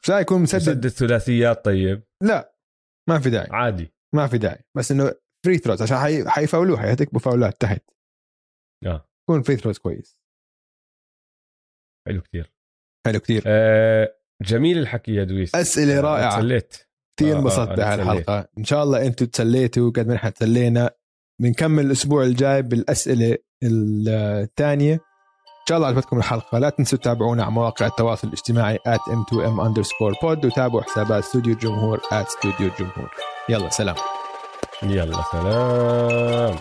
مش يكون مسدد مسدد ثلاثيات طيب. لا ما في داعي. عادي. ما في داعي. بس إنه free throws عشان حي... حيفاولوه حيتكبوا فاولات تحت. آه. يكون free throws كويس. حلو كتير. حلو كثير آه جميل الحكي يا دويس. أسئلة رائعة. تسليت. كثير آه، آه، انبسطت أنا بهاي تسليت. الحلقة إن شاء الله أنتم تسليتوا قد ما نحن تسلينا. بنكمل الأسبوع الجاي بالأسئلة الثانية. إن شاء الله عجبتكم الحلقة. لا تنسوا تتابعونا على مواقع التواصل الاجتماعي at m2m underscore pod وتابعوا حسابات استوديو الجمهور at استوديو الجمهور يلا سلام. يلا سلام.